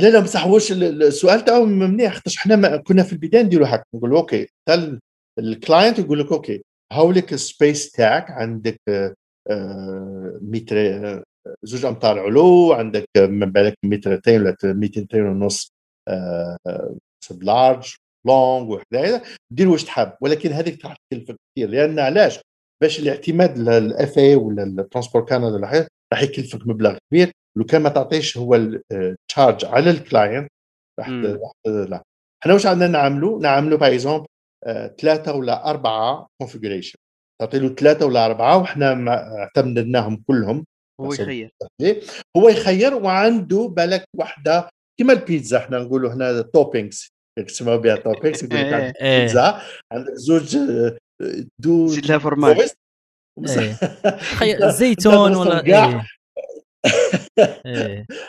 لا لا بصح واش ال- السؤال تاعو ممنيح خاطرش حنا كنا في البداية نديروا هكا نقول okay تل ال client يقول لك okay هاولك ال space تاعك عندك آه، آه، متر آه، زوج أمتار علو عندك من بالك مترتين ولا 200 ونص large long وهكذا دير واش تحب ولكن هذيك راح تكلفك كثير لأن علاش؟ باش الاعتماد ال FAA ولا ال Transport Canada ولا حاجة راح يكلفك مبلغ كبير لو كان ما تعطيش هو ال charge على ال client راح لا. إحنا واش عندنا نعملوا نعملوا par exemple ثلاثة ولا أربعة configuration تعطي له ثلاثة ولا أربعة وحنا ما اعتمدناهم كلهم هو يخير هو يخير وعنده بالك وحده كما البيتزا إحنا نقولوا هنا toppings يسموا بها toppings يقول لك إيه. عندك إيه. بيتزا عندك زوج آه، deux زيد لها فرماج. زوز. إيه. زيتون ولا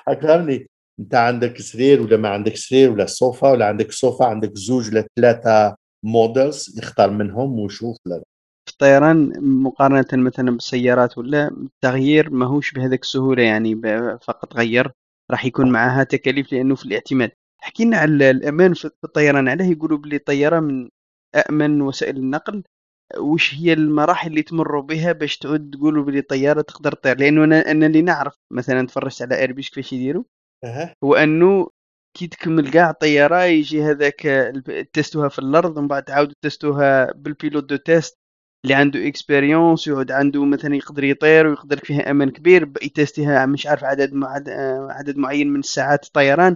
هاك فهمني أنت عندك سرير ولا ما عندك سرير ولا صوفا ولا عندك صوفا عندك زوج ولا ثلاثة models يختار منهم ويشوف لا. في الطيران مقارنة مثلا بالسيارات ولا التغيير ماهوش بهذاك السهولة يعني فقط غير راح يكون معها تكاليف لأنه في الاعتماد حكينا على الأمان في الطيران عليه يقولوا باللي الطيارة من أأمن وسائل النقل وش هي المراحل اللي تمروا بها باش تعود تقولوا باللي الطيارة تقدر تطير لأنه أنا, أنا اللي نعرف مثلا تفرجت على Airbus كيفاش يديروا. هو أنه كي تكمل كاع الطيارة يجي هذاك تستوها في الأرض ومن بعد تعاودوا تستوها بال pilote de test اللي عنده expérience يقعد عنده مثلا يقدر يطير ويقدر فيها أمان كبير يتستيها مش عارف عدد. آه، عدد معين من الساعات الطيران.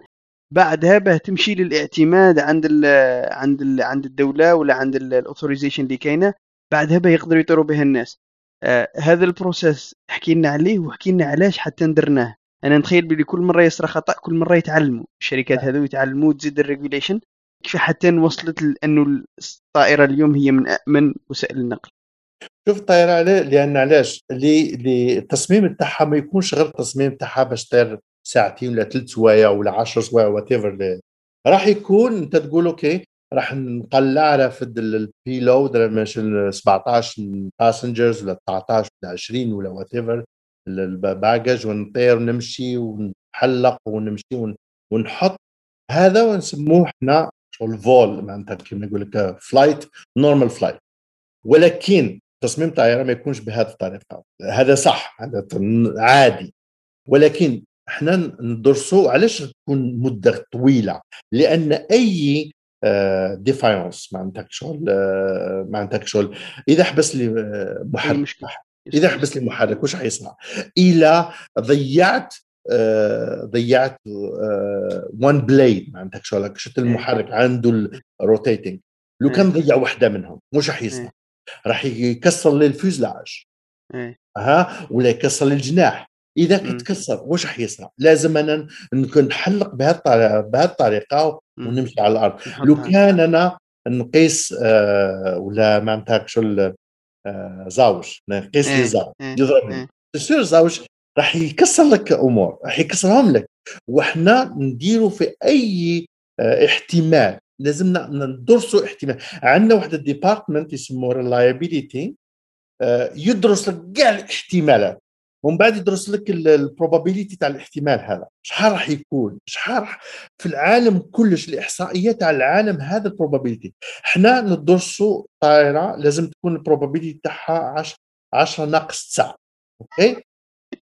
بعدها باه تمشي للاعتماد عند ال عند ال عند الدولة ولا عند ال authorization اللي كاينة. بعدها باه يقدروا يطيروا بها الناس. آه هذا ال process حكي لنا عليه وحكي لنا علاش حتى درناه أنا نتخيل بلي كل مرة يصرى خطا كل مرة يتعلموا. الشركات هذو يتعلموا تزيد ال regulation كيف حتى وصلت لأنه الطائرة اليوم هي من امن وسائل النقل. شوف الطائرة عليه لأن علاش؟ اللي التصميم تاعها ما يكونش غير التصميم تاعها باش طير ساعتين ولا ثلاث سوايع ولا 10 سوايع whatever راح يكون أنت تقول OK راح نقلع رافد ال payload ماشي 17 passengers ولا 19 ولا 20 ولا whatever ال baggage ونطير ونمشي ونحلق ونمشي ونحط هذا ونسموه إحنا شغل vol معناتها كيما يقول لك flight normal flight ولكن تصميم طائره ما يكونش بهذه الطريقة. هذا صح هذا عادي. ولكن إحنا ندرسوا علاش تكون مدة طويلة. لأن أي défaillance ما عندك شغل ما عندك شغل إذا حبس لي آه، محرك. إذا حبس لي محرك واش حيصنع؟ اذا ضيعت آه، ضيعت one blade ما عندك شغل شفت المحرك عنده ال rotating لو كان ضيع واحدة منهم واش راح يصنع؟ راح يكسر لي الفيزلاج ها ولا يكسر لي الجناح. إذا كتكسر واش راح يصنع؟ لازم أنا نحلق بهذه الطريقة ونمشي على الأرض. لو كان أنا نقيس آه ولا معناتها شو آه زاوج نقيس لي إيه، زاوج إيه، يضربني سير زاوج راح يكسر لك أمور راح يكسرهم لك. وحنا نديروا في أي آه احتمال لازمنا ندرسوا احتمال. عندنا واحد ال department يسموه reliability آه يدرس لك كاع الاحتمالات. ومن بعد يدرس لك ال probability تاع الاحتمال هذا. شحال راح يكون؟ شحال راح في العالم كلش الاحصائيات تاع العالم هذا ال probability إحنا ندرسوا طائرة لازم تكون ال probability تاعها 10 ناقص 9 OK؟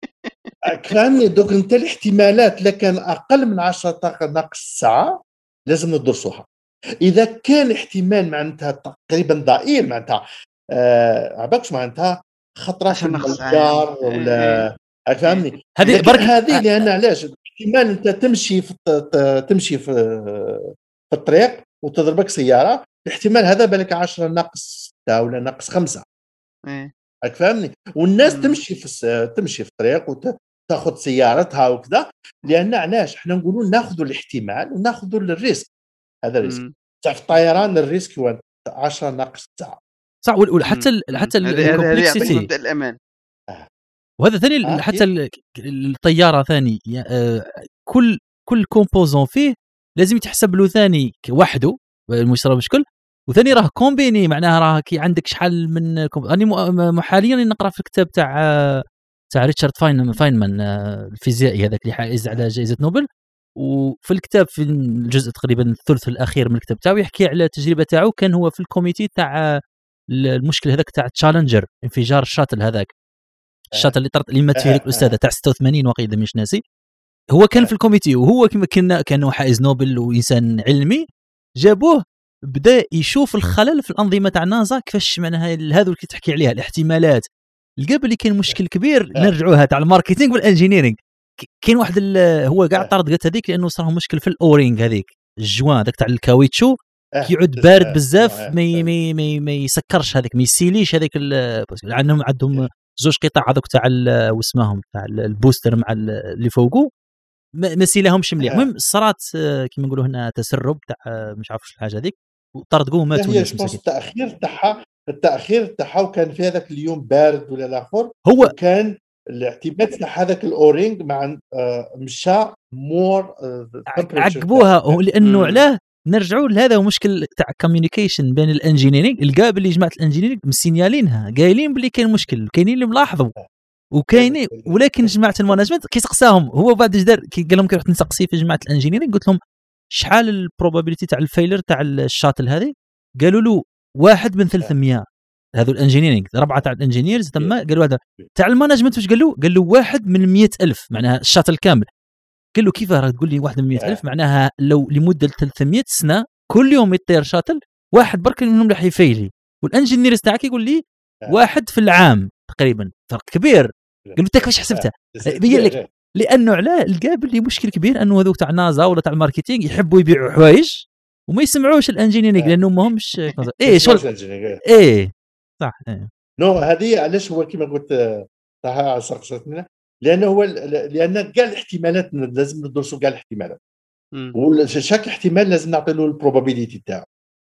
كان دوك أنت الاحتمالات لكن أقل من 10 ناقص 9 لازم ندرسوها. إذا كان احتمال معناتها تقريبا ضئيل معناتها آه عباكش معناتها خطرات الدار ولا فهمني هذه برك هذه لأن علاش؟ احتمال أنت تمشي في تمشي في في الطريق وتضربك سيارة الاحتمال هذا بالك 10 ناقص 6 ولا ناقص 5 إيه. فهمني والناس مم. تمشي في تمشي في الطريق وتاخذ سيارتها وكذا لأن علاش؟ إحنا نقولوا ناخذوا الاحتمال وناخذوا ال risk هذا ال risk. في الطيران ال risk هو 10 ناقص 9 صح وحتى ال حتى ال complexity الأمان. وهذا ثاني آه حتى الطيارة ثاني آه، كل كل composant فيه لازم يتحسب له ثاني وحده المشترى بشكل وثاني راه combiné معناها راه كي عندك شحال من أنا حاليا نقرأ في الكتاب تاع تاع ريتشارد فاين فاينمان آه، الفيزيائي هذاك اللي حائز على جائزة نوبل. وفي الكتاب في الجزء تقريبا الثلث الأخير من الكتاب تاعو يحكي على التجربة تاعو كان هو في ال comité تاع المشكل هذاك تاع تشالنجر انفجار ال shuttle هذاك. ال shuttle اللي طرت اللي مات فيه الاستاذه تاع 86 وقيله مش ناسي. هو كان في ال comité وهو كما كنا كان حائز نوبل وإنسان علمي. جابوه بدأ يشوف الخلل في الأنظمة تاع نازا كيفاش معناها هذا اللي تحكي عليها الاحتمالات. لقى بلي كاين مشكل كبير نرجعوها تاع ال marketing وال engineering. كاين واحد هو كاع طردقت هذيك لأنه صار مشكل في ال O-ring هذيك ال joint ذاك تاع الكاويتشو. كيعود بارد بزاف ما ما ما, ما يسكرش هذاك ما يسيليش هذاك عندهم عندهم زوج قطع هذوك تاع واسمهم تاع ال booster مع اللي فوقه ما سيلهمش مليح. المهم صرات كيما نقولوا هنا تسرب تاع مش عارف الحاجة هذيك وطردقوه ماتوا هي التأخير تاعها التأخير تاعها وكان في هذاك اليوم بارد ولا الآخر هو كان الاعتماد تاع هذاك ال O-ring مع آه، مشى مور آه، عقبوها لأنه علاه نرجعوا لهذا هو مشكل تاع communication بين ال engineering لقى باللي جماعة ال engineering مسينيالينها قايلين باللي كاين مشكل كاينين اللي ملاحظوا وكاينين ولكن جماعة ال management كيسقساهم. هو بعد إيش دار؟ قال لهم كي رحت نسقسي في جماعة ال engineering قلت لهم شحال ال probability تاع ال failure تاع ال shuttle هذه؟ قالوا له واحد من 300 هذو ال engineering ربعة تاع ال engineers تم قالوا هذا. تاع ال management واش قال له؟ قال له واحد من 100000 معناها ال shuttle كامل. قال له كيف راح تقول لي واحد من 100000 معناها لو لمدة 300 سنة كل يوم يطير shuttle واحد برك منهم راح يفيلي. وال engineer تاعك يقول لي واحد في العام تقريبا فرق كبير. قال له أنت كيفاش حسبتها؟ بين لك لأنه علاه لقى باللي مشكل كبير أنه هذوك تاع نازا ولا تاع ال marketing يحبوا يبيعوا حوايج وما يسمعوش ال engineering آه. لأنه ما همش إيه شغل شغل إيه. صح إيه. no هذه علاش هو كما قلت آه، صح سقستنا لأنه هو لأن كاع الاحتمالات لازم ندرسوا كاع الاحتمالات. و chaque احتمال لازم نعطي له ال probability تاعو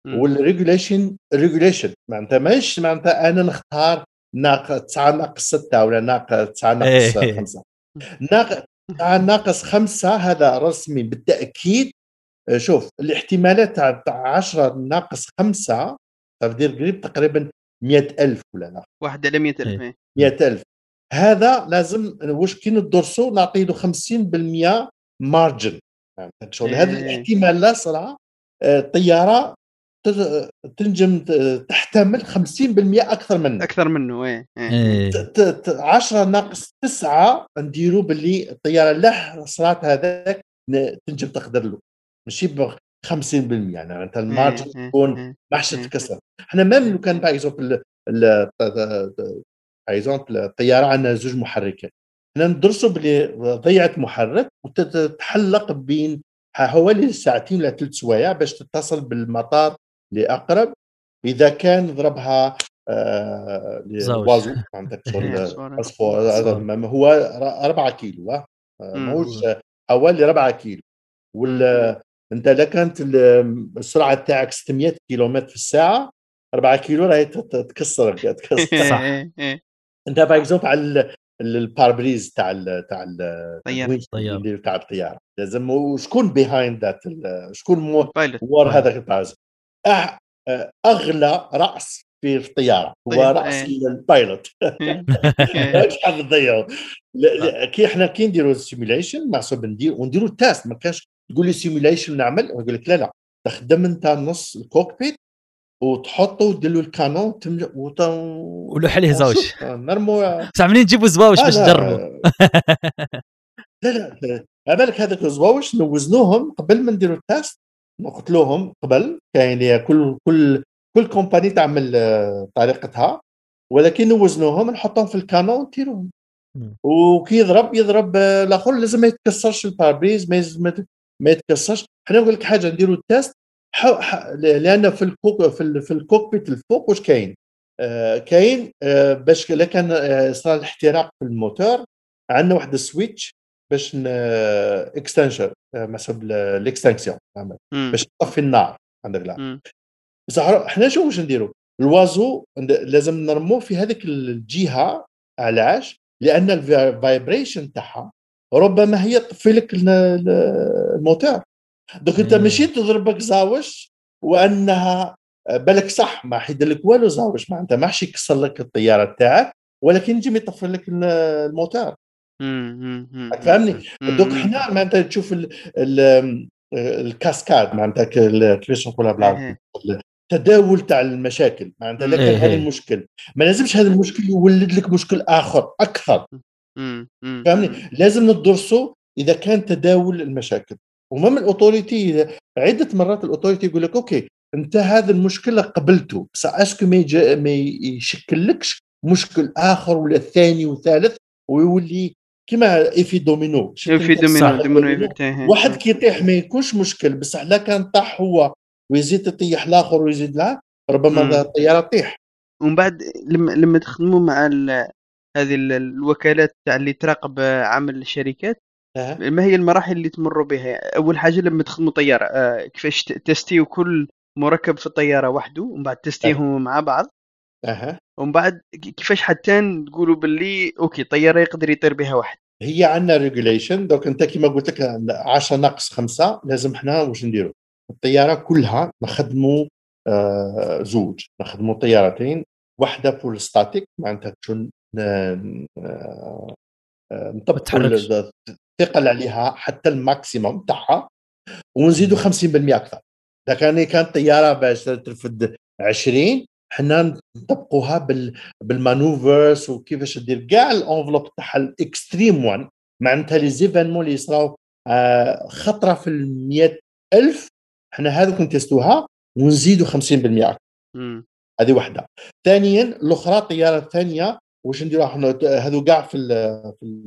مم. وال regulation regulation معناتها ماهيش معناتها أنا نختار ناقص 9 ناقص 6 ولا ناقص 9 ناقص إيه. 5 ناقص 9 ناقص 5 هذا رسمي بالتأكيد آه، شوف الاحتمالات تاع تاع 10 ناقص 5 تقدير قريب تقريبا 100000 ولا لا واحد على 100000 إيه. إيه. 100000 هذا لازم واش كي ندرسوا نعطي له 50% مارجن فهمت شغل هذا إيه. الاحتمال لا صراحة آه، الطيارة تنجم تحتمل 50% أكثر منه. أكثر منه إيه إيه. إيه. ت- ت- 10 ناقص 9 نديروا باللي الطيارة لا صرات هذاك تنجم تقدر له. ماشي ب 50% يعني أنت ال margin إيه، إيه، تكون إيه. ما حش إيه. تتكسر إحنا même لو كان par exemple exemple الطياره عندنا زوج محركات إحنا ندرسوا بلي ضيعت محرك وتتحلق بين حوالي ساعتين ولا ثلاث سوايع باش تتصل بالمطار اللي أقرب إذا كان ضربها آه. oiseau عندك شغل هو 4 كيلو. ماهوش حوالي 4 كيلو وال أنت إذا كانت ال- السرعة تاعك 600 كيلومتر في الساعة 4 كيلو راهي تكسر تكسر صح. إيه، إيه. انت par exemple على ال- ال- ال pare-brise تاع ال تاع ال طيارة. الوينش طيارة. اللي تاع الطيارة لازم وشكون بيهايند ذات شكون مو بايلوت ور طيب. هذاك الباز أغلى رأس في الطيارة هو طيب، رأس. البايلوت لا- لا، كي إحنا كي نديروا السيميليشن معصوب ندير ونديروا التاست ما كانش تقول لي سيميليشن نعمل يقول لك لا لا تخدم أنت نص الكوكبيت وتحطه ودير له الكانون تم- وت... ولوح عليه زوج وشوف، نرموا بصح منين تجيبوا زواوش آه، باش تجربوا لا لا لا. على بالك هذاك الزواوش نوزنوهم قبل ما نديروا ال test قلت لهم قبل. كاين كل كل كل company تعمل آه، طريقتها. ولكن نوزنوهم نحطهم في ال canon نديروهم مم. وكي يضرب يضرب آه، الآخر لازم ما يتكسرش ال pare-brise ما ما يت- ما يتكسرش. إحنا نقول لك حاجة نديروا ال test لأن في ال cock في, ال- في ال cockpit الفوق واش كاين؟ آه كاين آه باش الا كان آه صار الاحتراق في الموتور عندنا واحد ال switch باش extinction مثلا ال extinction. باش تطفي النار عندك لا. بصح إحنا شو واش نديروا ال oiseau لازم نرموه في هذيك الجهة علاش لأن ال vibration تاعها ربما هي تطفي لك ال- ال- الموتور دوك انت مم. ماشي تضربك زاوش وأنها بالك صح ما حيدير لك والو زاوش معناتها ما حش يكسر لك الطيارة تاعك ولكن يجي يطفي لك ال- الموتور. فهمني. دوك. حنا معناتها تشوف ال ال الكاسكاد معناتها كيفاش نقولها بالعربي إيه. التداول تاع المشاكل معناتها إيه. هذا المشكل ما لازمش هذا المشكل يولد لك مشكل آخر أكثر. فهمني لازم ندرسوا إذا كان تداول المشاكل و même ال autorité عدة مرات ال autorité يقول لك OK أنت هذا المشكلة قبلته بس est-ce que ما, يج- ما يشكلكش مشكل آخر ولا ثاني وثالث ويولي كما effet domino شفت في أنت domino. domino effect إيه. واحد كي يطيح ما يكونش مشكل بصح لا كان طاح هو ويزيد يطيح الآخر ويزيد لا ربما. الطيارة تطيح ومن بعد لما لما تخدموا مع ال- هذه ال- الوكالات تاع اللي تراقب عمل الشركات أه. ما هي المراحل اللي تمروا بها؟ أول حاجة لما تخدموا طيارة آه، كيفاش تستيو كل مركب في الطيارة وحده ومن بعد تستيهم مع بعض. أها. ومن بعد كيفاش حتى تقولوا باللي OK طياره يقدر يطير بها واحد. هي عندنا regulation donc أنت كما قلت لك 10 ناقص 5 لازم إحنا واش نديروا الطيارة كلها نخدموا آه زوج نخدموا طيارتين واحدة full statique معناتها شون ن- آه، آه، نطبقوا الثقل عليها حتى ال maximum تاعها ونزيدوا 50% أكثر. إذا كان كانت طيارة باش ترفد 20 حنا نطبقوها بال بال manoeuvres وكيفاش دير. كاع ال enveloppe تاعها ال extreme وان معناتها les événements اللي يصراو آه، خطرة في ال ألف حنا هذوك نتستوها ونزيدوا 50% أكثر. مم. هذه واحدة ثانيا الأخرى الطياره الثانية واش نديروا إحنا هذو كاع في ال في ال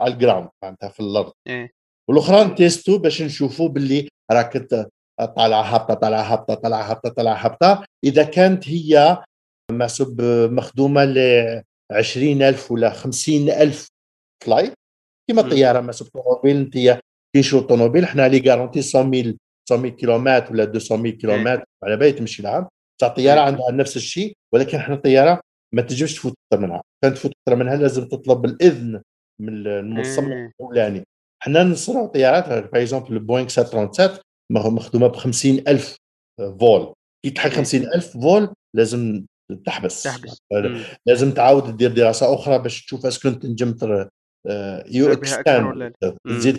على ال ground معناتها في الأرض إيه والأخرى نتيستو باش نشوفوا باللي راك طالعة هابطة طالعة هابطة طالعة هابطة طالعة هابطة إذا كانت هي محسوب مخدومة ل 20000 ولا 50000 flight كيما مم. طيارة محسوب طوموبيل انت تيشو طوموبيل إحنا les garanties 100000 100000 كيلومتر ولا 200000 كيلومتر على بالي تمشي العام بصح الطياره إيه. عندها نفس الشيء ولكن إحنا الطياره ما تنجمش تفوت أكثر منها كان تفوت أكثر منها لازم تطلب الإذن من المصمم. الأولاني إحنا نصنعوا طيارات par exemple البوينغ 737 مخ- مخدومة ب 50000 vol كي إيه. 50000 vol لازم تحبس تحبس مم. لازم تعاود تدير دراسة أخرى باش تشوف est-ce que تنجم آه، you extend؟ تزيد.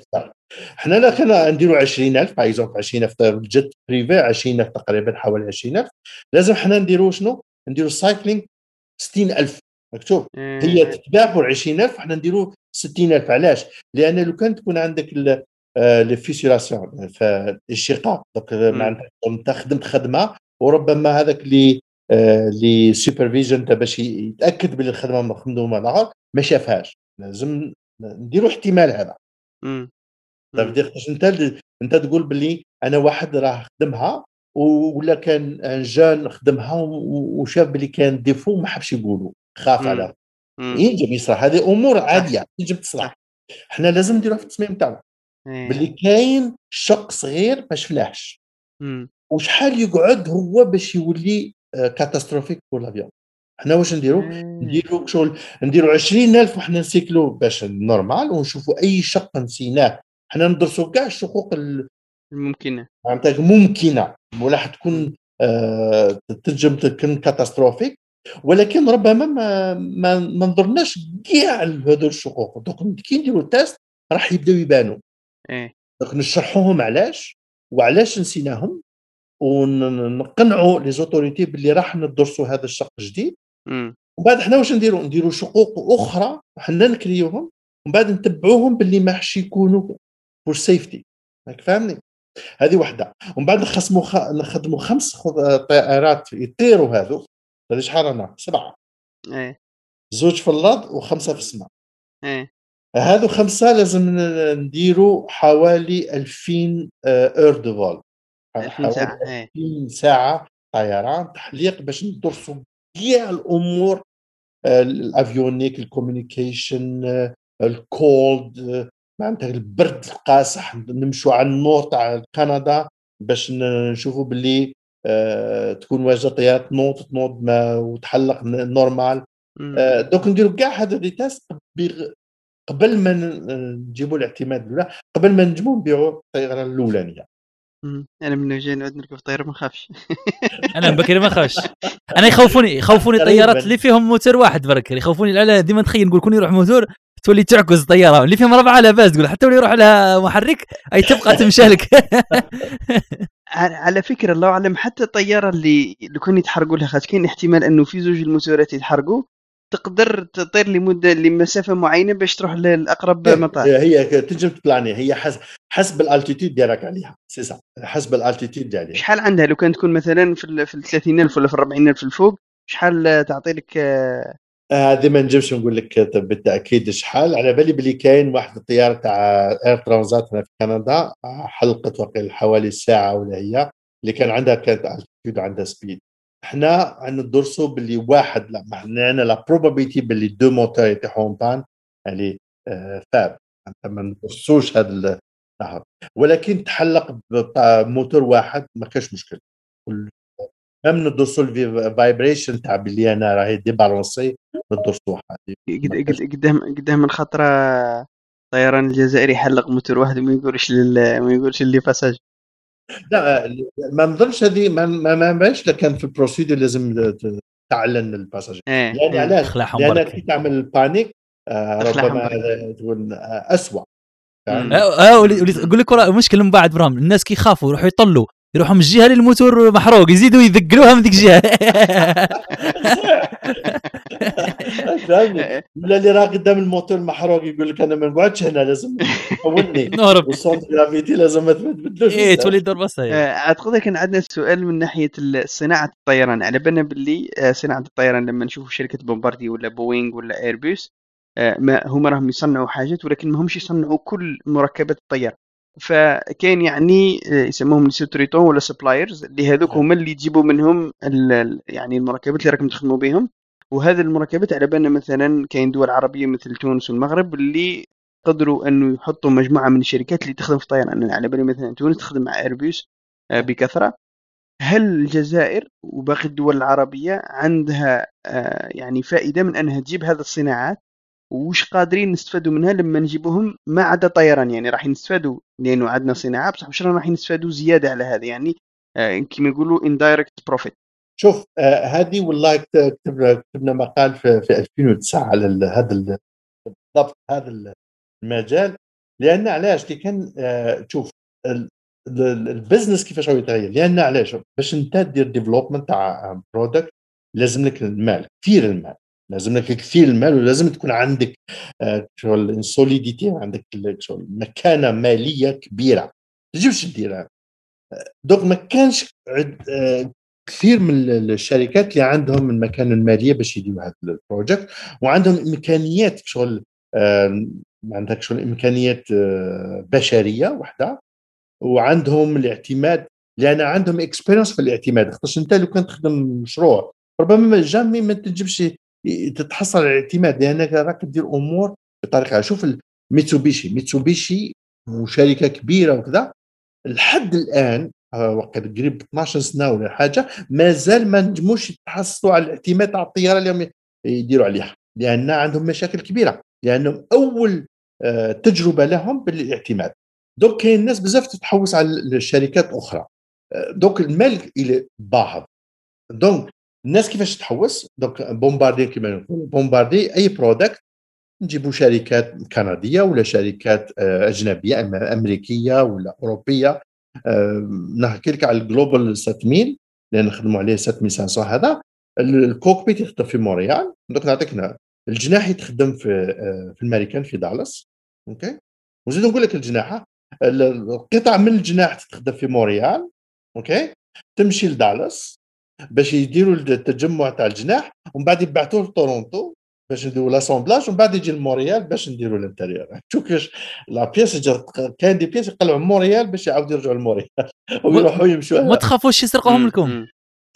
إحنا لا كنا نديروا 20000 par exemple 20000 jet privé 20000 تقريبا حوالي 20000 لازم إحنا نديروا شنو؟ نديروا cycling 60000 مكتوب. هي تتباع ب 20000 إحنا نديروا 60000 علاش؟ لأن لو كان تكون عندك les fissurations فالشقاق donc معناتها انت خدمت خدمة وربما هذاك اللي آه، اللي supervision باش يتأكد باللي الخدمة مخدومة الآخر ما شافهاش. لازم نديروا احتمال هذا. انت انت تقول باللي أنا واحد راه خدمها ولا كان ان جان خدمها وشاف باللي كان défaut ما حبش يقولوا خاف. على. ينجم يصرح هذه أمور عادية ينجم تصلح إحنا لازم نديروها في التصميم تاعنا إيه. باللي كاين شق صغير ما شفناهش. وشحال يقعد هو باش يولي catastrophique pour l'avion إحنا واش نديرو إيه. نديرو شغل نديرو 20000 وحنا نسيكلو باش normal ونشوفوا أي شق نسيناه حنا ندرسوا كاع الشقوق ال- ممكنة معناتها ممكنة ولا حتكون آه تنجم تكون catastrophique ولكن ربما ما ما, ما نظرناش كاع لهذو الشقوق. donc كي نديروا ال test راح يبداو يبانوا إيه. donc نشرحوهم علاش وعلاش نسيناهم ونقنعوا les autorités باللي راح ندرسوا هذا الشق الجديد. ومن بعد حنا واش نديروا نديروا شقوق أخرى حنا نكريوهم ومن بعد نتبعوهم باللي ما حش يكونوا for safety راك فاهمني؟ هذه وحده. ومن بعد نخصموا خ... نخدموا خمس طائرات يطيروا هذو هذه شحال رانا؟ سبعة. إيه. زوج في الأرض وخمسة في السماء. إيه. هذو خمسة لازم نديروا حوالي 2000 heures de vol 2000 ساعة إيه. 20 ساعة طيران تحليق باش ندرسوا كاع الأمور آه، ال avionique ال communication آه، ال cold آه، معناتها البرد القاسح نمشوا على ال nord تاع كندا باش نشوفوا باللي آه، تكون واجهة طيارات تنوض تنوض ما وتحلق normal. آه، دوك نديروا كاع هذا des tests قبل ما ن- نجيبوا الاعتماد الاولى قبل ما نجموا نبيعوا الطيارة الأولانية مم. أنا من جاي نعود نركب طيارة ما نخافش أنا بكري ما خافش أنا يخوفوني يخوفوني. الطيارات اللي فيهم موتور واحد برك يخوفوني لا ديما نتخيل نقول كون يروح موتور تولي تعكز الطياره اللي فيهم ربعه لاباس تقول حتى ولي يروح لها محرك أي تبقى تمشى لك على فكرة الله أعلم حتى الطيارة اللي لو كان يتحرقوا لها خاطر كاين احتمال إنه في زوج الموتورات يتحرقوا تقدر تطير لمدة لمسافة معينة باش تروح لأقرب مطار. هي تنجم تبلاني. هي حسب ال altitude ديالك عليها. سي سا. حسب ال altitude ديالها شحال عندها؟ لو كان تكون مثلا في ال في ال 30000 ولا في ال 40000 الفوق شحال تعطي لك هذه ما نجمش نقول لك بالتأكيد شحال على بالي بلي كاين واحد الطياره تاع Air Transat هنا في كندا حلقت وقيل حوالي ساعة ولا هي اللي كان عندها كانت altitude عندها speed إحنا ندرسوا باللي واحد لا عندنا لا بروبابيلتي باللي دو موتور يطيحوا بان يعني آه، فاب انت ما ندرسوش هذا ال- نعم. ولكن تحلق بموتور واحد ما كاش مشكل. ميم ندرسوا الفايبريشن تاع باللي أنا راهي ديبالونسي ندرسوها قد- قد- قدام قدام من خطرة طيران الجزائري يحلق موتور واحد وما يقولش لل ما يقولش اللي passagers لا ما نظنش هذه ما ما ما باش كان في ال procédure لازم تعلن ال passagers إيه يعني إيه. علاش؟ لأن كي تعمل ال panique آه، ربما تكون آه، اسوء. آه ولي- ولي- أقول لك ورا المشكلة من بعد vraiment الناس كي يخافوا يروحوا يطلوا. يروحوا من الجهة اللي الموتور محروق يزيدوا يثقلوها من ذيك الجهة. فهمني ولا اللي راه قدام الموتور محروق يقول لك أنا ما نقعدش هنا لازم تحولني. نهرب. وال centre gravité لازم ما تبدلوش. إيه. تولي دور بس هي. آه، اعتقد كان عندنا سؤال من ناحية صناعة الطيران. على بالنا باللي آه، صناعة الطيران لما نشوفوا شركة بومباردي ولا بوينغ ولا إيربوس آه، ما هم راهم يصنعوا حاجات ولكن ما همش يصنعوا كل مركبات الطياره فكان يعني آه، يسموهم sous-traitants ولا suppliers اللي هذوك نعم. هما اللي يجيبوا منهم يعني المركبات اللي راكم تخدموا بهم وهذه المركبات على بالنا مثلا كاين دول عربية مثل تونس والمغرب اللي قدروا أنه يحطوا مجموعة من الشركات اللي تخدم في الطيران. أنا على بالي مثلا تونس تخدم مع ايربوس آه، بكثرة. هل الجزائر وباقي الدول العربية عندها آه، يعني فائدة من أنها تجيب هذه الصناعات؟ وش قادرين نستفادوا منها لما نجيبوهم ما عدا طيران؟ يعني راح نستفادوا لأنه عندنا صناعة بصح مش راح نستفادوا زيادة على هذا يعني آه، كما يقولوا indirect profit. شوف آه هذه والله كت- كتبنا كتبنا مقال في, في 2009 على هذا ال- بالضبط هذا المجال. لأن علاش؟ كي كان آه شوف ال- ال- ال business كيفاش هو يتغير؟ لأن علاش؟ باش انت دير development تاع product لازم لك المال كثير المال. لازم لك كثير المال ولازم تكون عندك آه، شغل solidité عندك شغل مكانة مالية كبيرة. تجيبش ديرها دوك ما كانش آه، كثير من ال- الشركات اللي عندهم المكانة المالية باش يديروا هذا ال project وعندهم إمكانيات شغل آه، عندك شغل إمكانيات آه، بشرية وحدة. وعندهم الاعتماد لأن عندهم experience في الاعتماد. خاطر أنت لو كان تخدم مشروع ربما ما jamais ما تجيبش تتحصل على الاعتماد لأنك راك تدير أمور بطريقة. شوف ميتسوبيشي. ميتسوبيشي وشركة كبيرة وكذا. لحد الآن آه، وقت قريب 12 سنة ولا حاجة مازال ما نجموش يتحصلوا على الاعتماد على الطيارة اللي يديروا عليها. لأن عندهم مشاكل كبيرة. لأنهم أول آه، تجربة لهم بالاعتماد. دوك كاين ناس بزاف تتحوس على الشركات أخرى. آه، دوك المال إلى باهظ donc الناس كيفاش تحوس؟ donc بومباردي كما نقولوا بومباردي أي product نجيبوا شركات كندية ولا شركات آه، أجنبية أما أمريكية ولا أوروبية. آه، نحكي لك على الجلوبال 6000 لأن نخدموا عليه 7500 هذا. ال- ال cockpit يخدم في مونريال. دوك نعطيك نا- الجناح يتخدم في آه، في الامريكان في دالاس. OK؟ وزيد نقول لك الجناحة. ال- القطع من الجناح تتخدم في مونريال. OK؟ تمشي لدالاس. باش يديروا التجمع تاع الجناح ومن بعد يبعثوه لتورونتو باش نديروا l'assemblage ومن بعد يجي لمونريال باش نديروا ال intérieur شوف كيفاش la pièce كاين des pièces يقلعوا من مونريال باش يعاودوا يرجعوا لمونريال ويروحوا يمشوا ما تخافوش يسرقوهم لكم.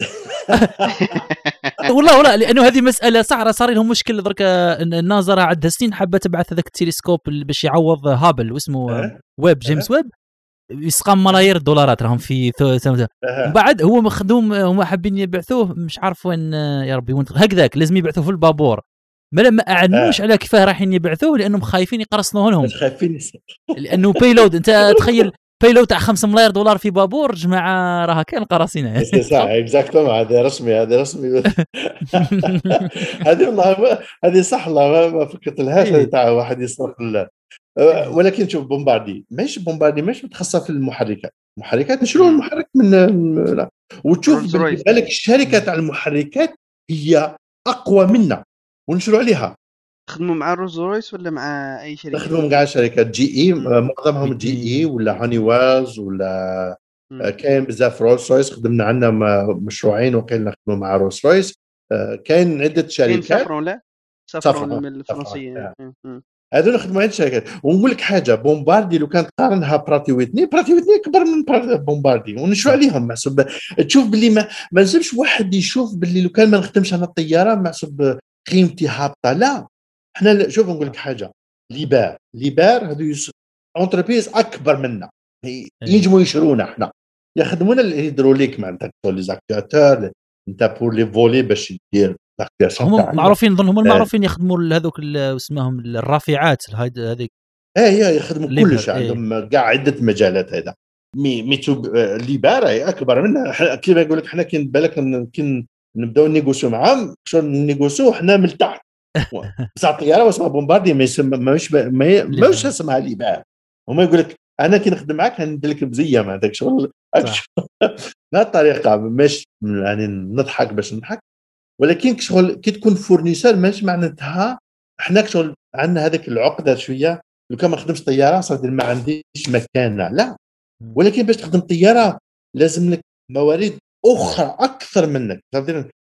والله والله لأنه هذه مسألة صح راه صار لهم مشكل درك النازا راه عندها سنين حابة تبعث هذاك التلسكوب اللي باش يعوض هابل واسمه أه. ويب جيمس ويب. يسقى ملايير الدولارات راهم في بعد هو مخدوم هم حابين يبعثوه مش عارف وين يا ربي وين هكذاك لازم يبعثوه في البابور. ما ما أعلنوش على كيفاه رايحين يبعثوه لأنهم خايفين يقرصنوه لهم. خايفين لأنه payload أنت تخيل payload تاع 5 ملايير دولار في بابور جماعة راها كاين القراصنة. c'est صح exactement هذا رسمي هذا رسمي. هذه والله هذه صح والله ما- فكرت لهاش إيه. تاع واحد يسرق أه، ولكن شوف Bombardier ماشي Bombardier مش متخصصة في المحركات المحركات نشروا المحرك من. وتشوف Rolls Royce. بالنسبة لك الشركة تاع المحركات هي أقوى منا ونشروا عليها تخدموا مع Rolls Royce ولا مع أي شركة؟ نخدموا مع شركات GE معظمهم GE ولا Honeywell ولا. آه، كاين بزاف Rolls Royce خدمنا عندنا مشروعين وكاين نخدموا مع Rolls Royce آه، كاين عدة شركات Safran لا؟ Safran Safran، من مم. هذول نخدموا عند شركات ونقول لك حاجة Bombardier لو كانت تقارنها Pratt & Whitney، Pratt & Whitney اكبر من Bombardier ونشروا عليهم محسوب تشوف باللي ما ما لازمش واحد يشوف باللي لو كان ما نخدمش أنا الطيارة محسوب قيمتي هابطة. لا. إحنا شوف نقول لك حاجة. Liebherr Liebherr هذو يس... entreprise أكبر منا. هي- ينجموا يشرونا إحنا يخدمونا ال hydraulique معناتها les actuateurs أنت pour les volets باش دير l'actuation هم معروفين نظن هم المعروفين يخدموا هذوك اسمهم الرافعات هذيك. إيه هي يخدموا كلش إيه. عندهم كاع عدة مجالات هذا. mais Liebherr هي أكبر إحنا- كيما يقول لك إحنا كي بالك كي نبدأو négocier معاهم شلون négocier إحنا من تحت. بصح الطيارة اسمها Bombardier ما ماهوش ما ماهوش اسمها Liebherr هما يقول لك أنا كي نخدم معاك ندير لك بزيه ما هذاك شغل. صح. بهذه الطريقة يعني نضحك باش نضحك. ولكن شغل كي تكون fournisseur ماشي معناتها إحنا شغل عندنا هذاك العقدة شوية. لو كان ما خدمش طيارة صافي ما عنديش مكانه لا ولكن باش تخدم طيارة لازم لك موارد أخرى أكثر منك.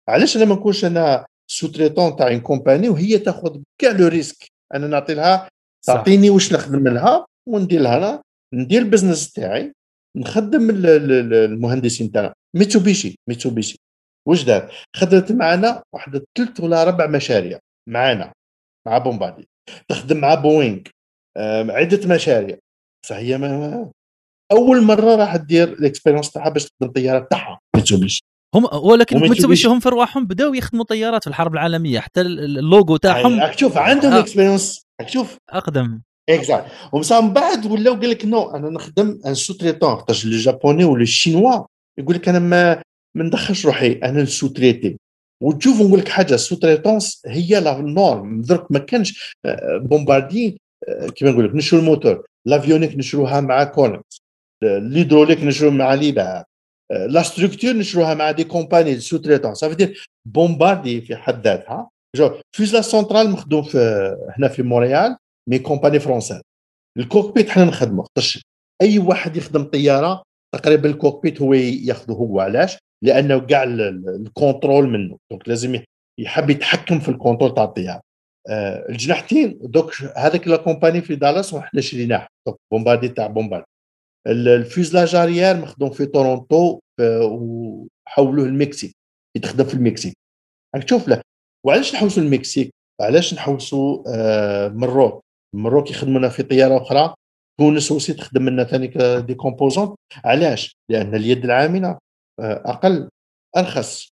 علاش أنا ما نكونش أنا sous-traitant تاع une compagnie وهي تاخذ كاع le risque؟ أنا نعطي لها تعطيني واش نخدم لها وندير لها. أنا ندير ال business تاعي نخدم المهندسين تاعنا. Mitsubishi Mitsubishi. واش دار؟ خدمت معنا واحد ثلاث ولا أربع مشاريع معنا مع Bombardier. تخدم مع بوينغ عدة مشاريع. بصح هي ما أول مرة راح دير ال expérience تاعها باش تخدم طياره تاعها ميتسوبيشي. هم ولكن ميتسوبيشي هم في رواحهم بداوا يخدموا طيارات في الحرب العالمية حتى اللوجو تاعهم. شوف عندهم expérience شوف أقدم. exact. ومن من بعد ولاو قال لك non أنا نخدم un sous-traitant خاطر لي جابوني ولا الشينوا يقول لك أنا ما ما ندخلش روحي أنا ال sous-traiter وتشوف نقول لك حاجة la sous-traitance هي la norme. درك ما كانش Bombardier كيما نقول لك نشروا ال moteur. l'avionique نشروها مع Collins l'hydraulique نشرو مع Liebherr. la structure نشروها مع des compagnies sous-traitantes ça veut dire Bombardier في حد ذاتها. le fuselage central مخدوم في هنا في مونريال mais compagnie française. ال cockpit حنا نخدمه خاطرش أي واحد يخدم طيارة تقريبا ال cockpit هو ياخذه هو علاش؟ لأنه كاع ال contrôle منه. donc لازم يحب يتحكم في ال contrôle تاع الطياره آه الجناحتين donc هذاك la compagnie في دالاس وحنا شريناه donc Bombardier تاع Bombardier ال fuselage arrière مخدوم في تورونتو وحولوه المكسيك يتخدم في المكسيك. راك تشوف له وعلاش نحوسوا المكسيك؟ علاش نحوسوا آه Maroc؟ Maroc يخدمونا في طيارة أخرى. تونس aussi تخدم لنا ثاني des composantes علاش؟ لأن اليد العاملة أقل أرخص.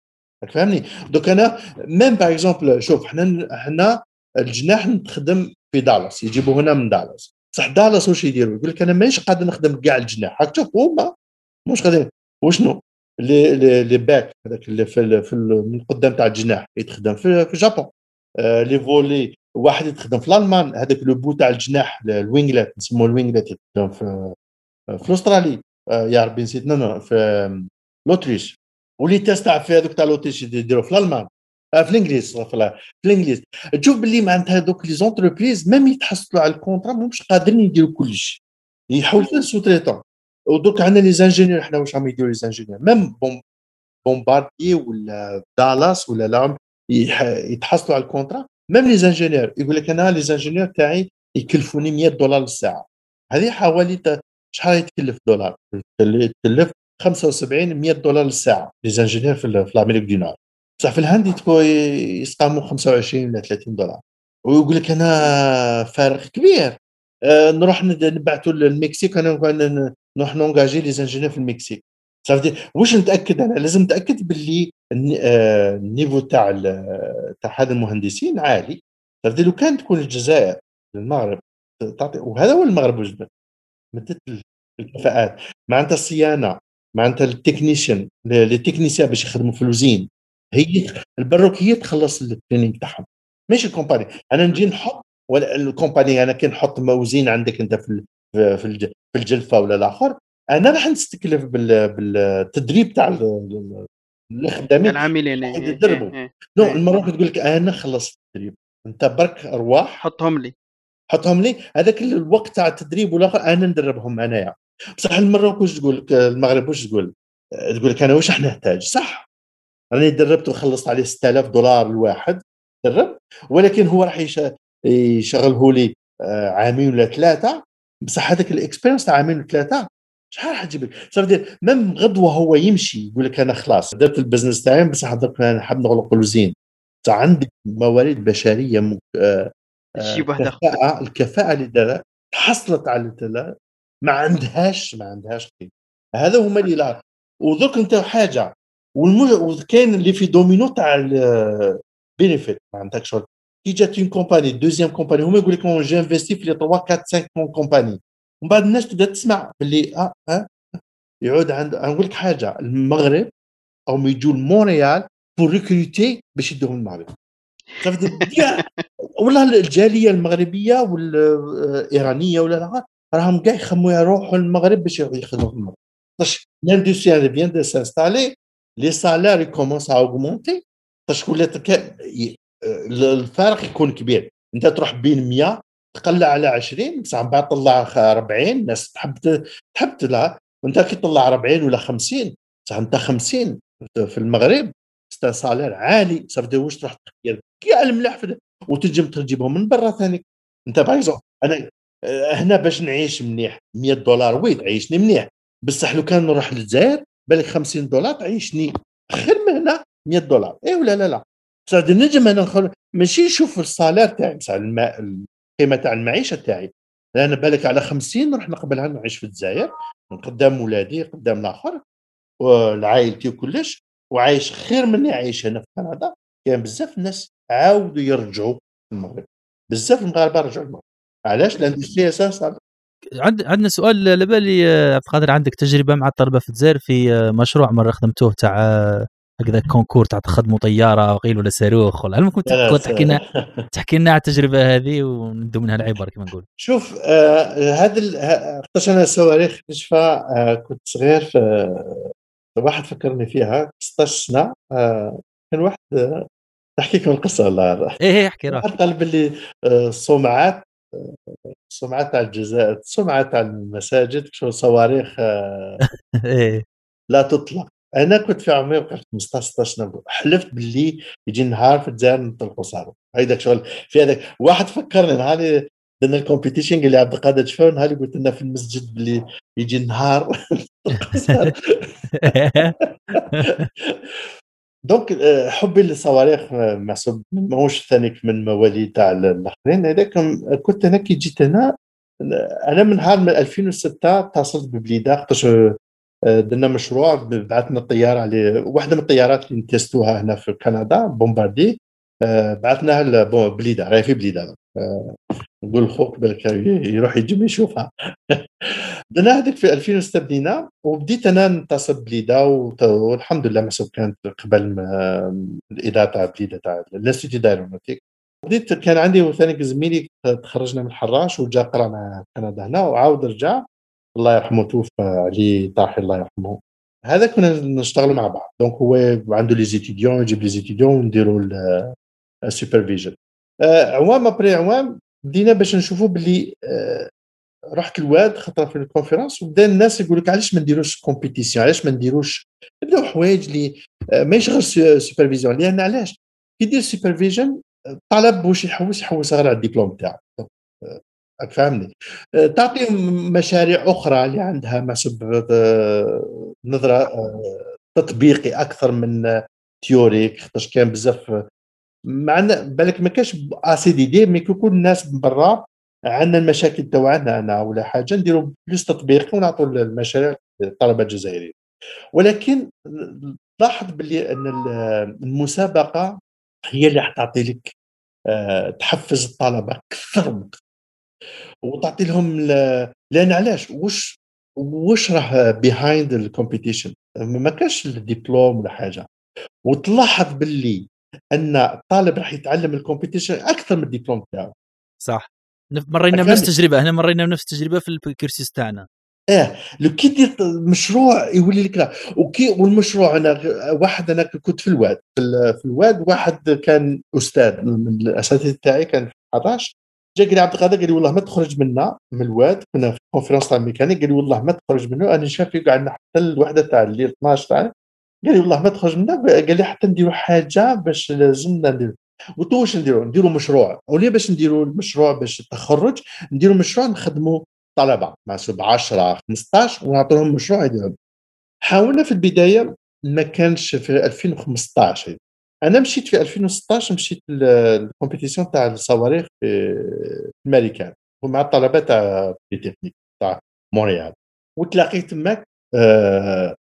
فهمني؟ donc أنا même par exemple شوف حنا حنا الجناح نخدم في دالاس يجيبوا هنا من دالاس بصح دالاس واش يديروا يقول لك أنا مانيش قادر نخدم كاع الجناح. راك تشوف هما مش قادرين. وشنو؟ les les becs هذاك اللي في, في من قدام تاع الجناح يتخدم في, في الجابون آه les volets واحد يتخدم في الألمان هذاك le bout تاع الجناح ال winglet نسموه ال winglet يتخدم في في استرالي آه يا ربي نسيت في l'Autriche ولي تاس تاع في هذوك تاع l'Autriche يديروا في الألمان. آه، في الإنجليز في الإنجليز. تشوف باللي معناتها donc les entreprises même يتحصلوا على ال contrat مش قادرين يديروا كلش. يحولوا sous-traitants و donc عندنا les ingénieurs حنا واش راهم يديروا les ingénieurs؟ même Bom Bombardier ولا دالاس ولا لا يتحصلوا على ال contrat. même les ingénieurs يقول لك أنا les ingénieurs تاعي يكلفوني 100 دولار للساعه هذه حوالي شحال يتكلف دولار؟ يتكلف 75 100 دولار للساعة les ingénieurs في, l'Amérique du Nord بصح في الهند يسقاموا 25 ولا 30 دولار. ويقول لك أنا فارق كبير. أه نروح نبعثوا للمكسيك أنا نروح نengager les ingénieurs في المكسيك. صافي واش نتأكد أنا؟ لازم نتأكد باللي آه، ال niveau تاع تاع هذا المهندسين عالي. صافي لو كان تكون الجزائر المغرب تعطي وهذا هو المغرب وجد مدت الكفاءات. معناتها الصيانة معناتها ال technicien les techniciens باش يخدموا في l'usine. هي البروك هي تخلص ال training تاعهم. ماشي ال compagnie. أنا نجي نحط ولا ال compagnie أنا كي نحط usine عندك أنت في في الجلفة ولا الآخر أنا راح نستكلف بالتدريب تاع الخدامين. العاملين يدربوا إيه، إيه، نو إيه. المروك تقول لك أنا خلصت التدريب. أنت برك أرواح. حطهم لي. حطهم لي. هذاك الوقت تاع التدريب والآخر أنا ندربهم أنايا. بصح المروك واش تقول؟ لك المغرب واش تقول؟ تقول لك أنا واش راح نحتاج؟ صح. راني دربت وخلصت عليه 6000 دولار الواحد درب. ولكن هو راح يشغله لي آه، عامين ولا ثلاثة. بصح هذاك ال expérience تاع عامين وثلاثه شحال راح تجيب لك؟ صافي même غدوه هو يمشي يقول لك أنا خلاص درت ال business تاعي بصح درك أنا حاب نغلق ال usine. عندك موارد بشرية مك... آه الكفاءه الكفاءة اللي دارها تحصلت على ما عندهاش ما عندهاش قيمه هذا هما اللي لا ودرك انت حاجة وكاين l'effet domino تاع ال benefit ما عندكش كي جات une compagnie deuxième compagnie هما يقول لك j'ai investi في les 3 4 5 compagnies ومن بعد الناس تبدأ تسمع باللي آه آه يعود عند نقول لك حاجة المغرب أو يجوا لمونريال pour recruter باش يدوهم المغرب. والله الجالية المغربية والايرانيه ولا لا راهم كاع يخموا يروحوا للمغرب باش يخدموا في المغرب. باش l'industrie vient de s'installer les salaires ils commencent à augmenter باش ولات الفارق يكون كبير. انت تروح بين 100 تقلع على 20 بصح من بعد طلع 40 الناس تحب تحب تلا وانت كي تطلع 40 ولا 50 بصح انت 50 في المغرب c'est un salaire عالي. صافي واش تروح تخير كاع الملاح وتنجم تجيبهم من برا ثاني. انت باغ أنا آه، هنا باش نعيش مليح 100 دولار وي تعيشني مليح. بصح لو كان نروح للجزائر بالك 50 دولار تعيشني. خير من هنا 100 دولار. اي ولا لا لا. بصح نجم أنا نخل... ماشي نشوف الصالير تاعي بصح الماء القيمة تاع المعيشة تاعي. لأن بالك على 50 نروح نقبلها نعيش في الجزائر. قدام ولادي قدام الآخر. وعائلتي وكلش. وعايش خير مني عايش هنا في كندا. كاين بزاف الناس عاودوا يرجعوا المغرب. بزاف المغاربة رجعوا المغرب علاش؟ ال industrie أساس عند عندنا سؤال على بالي عبد القادر عندك تجربة مع الطلبة في الجزائر في مشروع مرة خدمتوه تاع هكذا concours تاع تخدموا طيارة غيل ولا صاروخ ولا ممكن تحكي لنا تحكي لنا على التجربة هذه وندو منها العبر كما نقول. شوف آه هذا خاطرش أنا الصواريخ نشفى آه كنت صغير في واحد فكرني فيها 16 سنة آه كان واحد آه نحكي لكم القصة والله إيه إيه احكي واحد قال باللي الصومعات آه، تاع الجزائر الصومعات تاع المساجد شو صواريخ آه، إيه. لا تطلق أنا كنت في عمري 15 16 سنه حلفت باللي يجي نهار في الجزائر نطلقوا صاروخ هيداك شغل. في هذاك واحد فكرني نهار درنا الكومبيتيشن قال لي عبد القادر شفاو نهار قلت لنا في المسجد باللي يجي النهار donc آه، حبي للصواريخ آه، محسوب ماهوش ثانيك من مواليد تاع الاخرين هذاك كنت أنا كي جيت هنا أنا من نهار من 2006 اتصلت ببليدة خاطرش آه، درنا مشروع بعثنا الطيارة على واحدة من الطيارات اللي نتستوها هنا في كندا بومباردي. بعثناها لبليده راهي في بليدة. نقول خوك بالك يروح يجي يشوفها. درنا هذيك في 2006 بدينا وبديت أنا نتصل بليدا والحمد لله محسوب كانت قبل الاذاعه تاع بليدا تاع ال institut d'aéronautique. بديت كان عندي ثاني زميلي تخرجنا من الحراش وجا قرأ مع كندا هنا وعاود رجع. الله يرحمه توفى علي طاحي الله يرحمه. هذا كنا نشتغلوا مع بعض. donc هو عنده les étudiants يجيب les étudiants ونديروا ال supervision عوام après عوام بدينا باش نشوفوا باللي آه، رحت الواد خطره في ال conférence وبدا الناس يقول لك علاش ما نديروش compétition علاش ما نديروش؟ نبداو حوايج اللي آه، ماشي غير supervision لأن علاش؟ كي دير supervision الطلب واش يحوس يحوس غير على الدبلوم تاعو. آه، تعطي مشاريع أخرى اللي عندها محسوب نظرة تطبيقي أكثر من théorique خاطرش كان بزاف معنا بالك ما كاش اسي دي مي كل الناس من برا عندنا المشاكل تاعنا ولا حاجة نديروا plus تطبيق ونعطوا المشاريع للطلبه الجزائريين ولكن لاحظ باللي أن المسابقة هي اللي حتعطي لك آه، تحفز الطلبة أكثر وتعطي لهم لأن علاش؟ واش واش راه behind ال competition ما كاش الدبلوم ولا حاجة. وتلاحظ باللي أن الطالب راح يتعلم ال competition أكثر من الدبلوم تاعو صح. مرينا بنفس التجربة هنا مرينا بنفس التجربة في ال cursus تاعنا آه لو كي دير مشروع يولي لك وكي والمشروع أنا واحد أنا كنت في الواد في الواد واحد كان أستاذ من الأساتذة تاعي كان في 11 جا قال لي عبد القادر قال لي والله ما تخرج منا من الواد كنا في conférence تاع الميكانيك قال لي والله ما تخرج منه أنا شاف يقعد حتى الوحدة تاع الليل 12 تاع قال لي والله ما تخرج منا قال لي حتى نديروا حاجة باش لازمنا نديروا واش نديروا؟ نديروا مشروع. وليه باش نديروا المشروع باش التخرج نديروا مشروع نخدموا طلبة مع 10 15 ونعطوا لهم مشروع يديروا حاولنا في البداية ما كانش في 2015 أنا مشيت في 2016 مشيت ال compétition تاع الصواريخ في الماريكان ومع الطلبة تاع بيتكنيك تاع مونريال. وتلاقيت تماك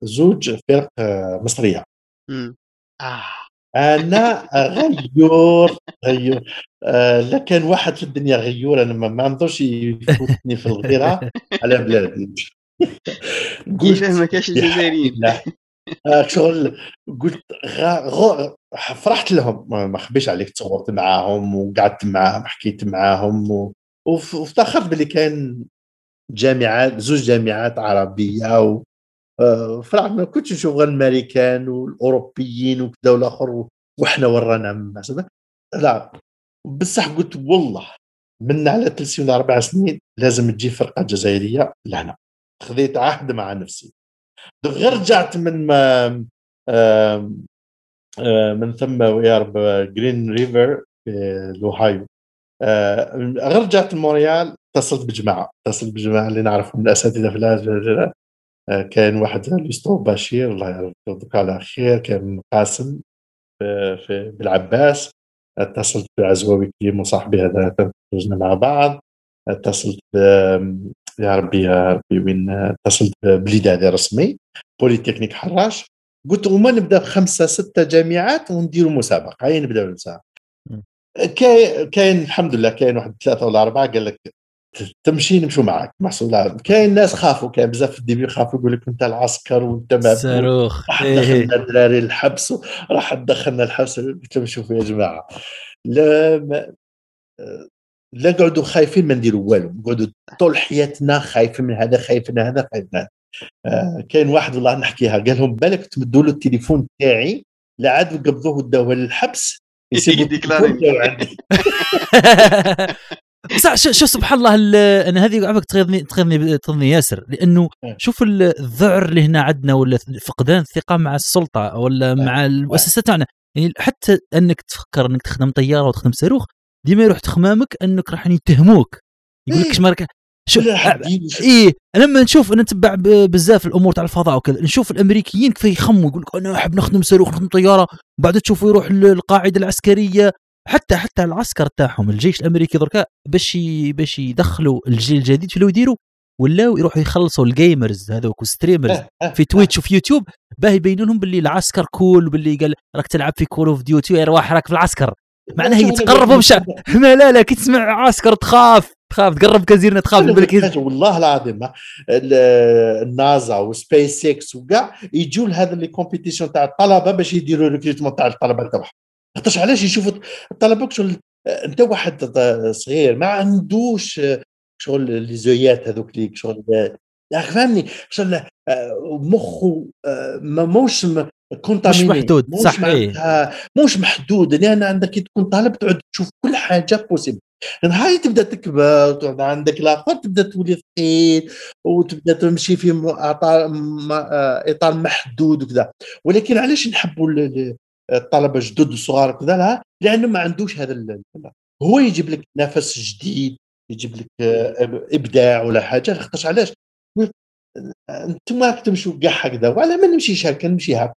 زوج فرق آه، مصرية. آه. أنا غيور غيور. آه لا كان واحد في الدنيا غيور أنا ما نظنش يفوتني في الغيرة على بلادي. قلت ما كاش الجزائريين شغل قلت. فرحت لهم. ما خبيش عليك تصورت معاهم وقعدت معاهم حكيت معاهم و... وافتخرت باللي كان جامعات زوج جامعات عربية و آه، فرح ما كنتش نشوف غير الامريكان والأوروبيين وكذا والاخر وحنا ورانا من لا بصح قلت والله من على ثلاث سنين ولا أربع سنين لازم تجي فرقة جزائرية لهنا. خذيت عهد مع نفسي. غير رجعت من ما من ثم يا رب Green River في الأوهايو. آه، غير رجعت لمونريال اتصلت بجماعة. اتصلت بجماعة اللي نعرفهم من الاساتذه في آه، كان واحد ليستو بشير الله يرضيك على خير كان قاسم في, بالعباس. اتصلت بعزواوي كريم وصاحبي هذا تزوجنا مع بعض. اتصلت يا ربي يا ربي وين؟ اتصلت بليدادي رسمي بوليتكنيك حراش. قلت وما نبدأ بخمسة ستة جامعات ونديروا مسابقة. هاي نبدا بالمسابقه كاين الحمد لله كاين واحد ثلاثة ولا أربعة قال لك تمشي نمشوا معك محسوب كاين ناس خافوا كاين بزاف في ال début خافوا يقول لك أنت العسكر وأنت ما صاروخ. راح إيه. دخلنا الدراري الحبس راح دخلنا الحبس. قلت لهم شوفوا يا جماعة. لا ما لا نقعدوا خايفين ما نديروا والو. نقعدوا طول حياتنا خايفين من هذا خايفين من هذا خايفين من هذا. آه كاين واحد والله نحكيها قال لهم بالك تمدوا له التليفون تاعي لا عاد قبضوه وداوه للحبس يسيبوا عندي صح شو سبحان الله أنا هذه عبك تغيظني تغيظني تغيظني ياسر لأنه إيه. شوف الذعر اللي هنا عندنا ولا فقدان الثقة مع السلطة ولا إيه. مع المؤسسات تاعنا يعني حتى أنك تفكر أنك تخدم طيارة وتخدم صاروخ ديما يروح تخمامك أنك راح يتهموك. يقول لك إيش مارك شوف إيه. لما نشوف نتبع بزاف الأمور تاع الفضاء وكذا نشوف الأمريكيين كيف يخموا يقول لك أنا أحب نخدم صاروخ نخدم طيارة بعد تشوفه يروح للقاعده العسكرية حتى حتى العسكر تاعهم الجيش الأمريكي دركا باش باش يدخلوا الجيل الجديد شنو يديروا؟ ولاو يروحوا يخلصوا ال gamers هذوك و ال streamers أه، أه، في Twitch. وفي يوتيوب باه يبينوا لهم باللي العسكر cool وباللي قال راك تلعب في Call of Duty ارواح راك في العسكر. معناها يتقربوا مش ما لا لا كي تسمع عسكر تخاف تخاف تقرب كازيرنا تخاف بالك والله العظيم ال NASA و SpaceX وكاع يجوا لهذا les compétitions تاع الطلبة باش يديروا recrutement تاع الطلبة تاعهم. خاطرش علاش يشوفوا الطلبة شغل أنت واحد صغير ما عندوش شغل les œillères هذوك ليك شغل يا فهمني شغل آه، مخه آه، موش مش محدود صح إيه مش محدود لأن عندك تكون طالب تقعد تشوف كل حاجة بوسيبل هاي تبدأ تكبر وتقعد عندك الآخر تبدأ تولي ثقيل وتبدأ تمشي في اطار آه، إطار محدود وكذا. ولكن علاش نحبوا الطلبة جدد الصغار كذا لا لأنه ما عندوش هذا هو يجيب لك نفس جديد يجيب لك آه، إبداع ولا حاجة خاطرش علاش؟ أنتم تمشوا كاع هكذا وعلى ما نمشيش هكا نمشي هكا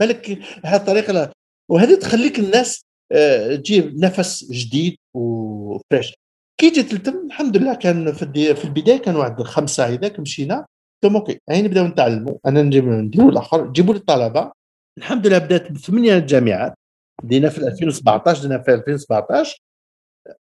بالك هذه الطريقة وهذه تخليك الناس آه، تجيب نفس جديد و fraîche. كي جيت لتم الحمد لله كان في, في البداية كان واحد خمسه هذاك مشينا قلت OK هاي نبدأو نتعلموا أنا نجيب نديروا الآخر جيبوا لي الطلبه الحمد لله بدات بثمانية جامعات بدينا في 2017 بدينا في 2017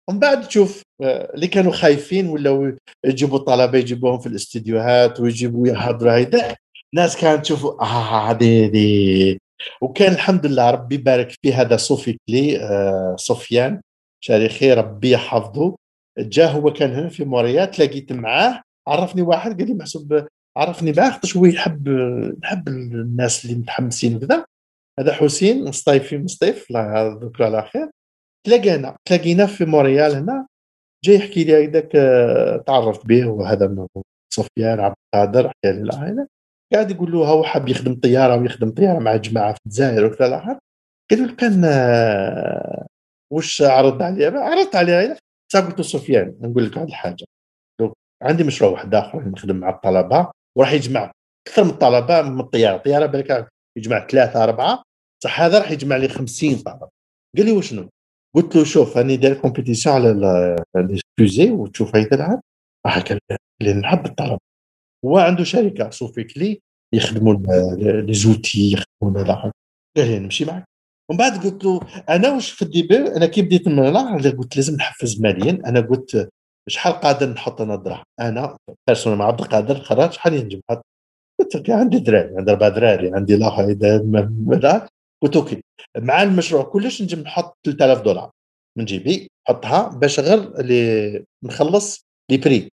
ومن بعد تشوف آه، اللي كانوا خايفين ولاو يجيبوا الطلبة يجيبوهم في الاستديوهات ويجيبوا يحضروا هيدا ناس كانت تشوفوا آه هذه هذه. وكان الحمد لله ربي يبارك في هذا صوفي كلي آه سفيان شارخي ربي يحفظه. جا هو كان هنا في موريا تلاقيت معاه عرفني واحد قال لي محسوب عرفني معاه خاطر هو يحب نحب الناس اللي متحمسين وكذا. هذا حسين مصطيفي مصطيف الله يذكره على خير. تلاقينا تلاقينا في موريال هنا جاي يحكي لي هكذاك آه، تعرفت به وهذا سفيان عبد القادر حكى لي العائله قاعد يقول له هو حاب يخدم طيارة ويخدم طيارة مع جماعة في الجزائر وكذا الآخر قالوا له كان آه، وش عرض عليه عرضت عليه. قلت له سفيان نقول لك واحد الحاجة. عندي مشروع واحد آخر نخدم مع الطلبة. وراح يجمع أكثر من الطلبه من الطيارة. الطيارة بالك يجمع ثلاثة أربعة. صح هذا راح يجمع لي 50 طالب قال لي وشنو؟ قلت له شوف راني داير compétition على les fusées وتشوف هاي تلعب. راح لي نحب الطلب هو عنده شركة سوفيك لي يخدموا les outils يخدموا قال لي نمشي معك. ومن بعد قلت له أنا واش في ال début أنا كي بديت من هنا قلت لازم نحفز ماليا. أنا قلت شحال قادر نحط أنا دراهم أنا personnel مع عبد القادر خرج شحال ينجم؟ نحط قلت عندي دراري عندي أربع دراري عندي لا قلت OK. مع المشروع كلش نجم نحط 3000 دولار من جيبي نحطها باش غير اللي نخلص les prix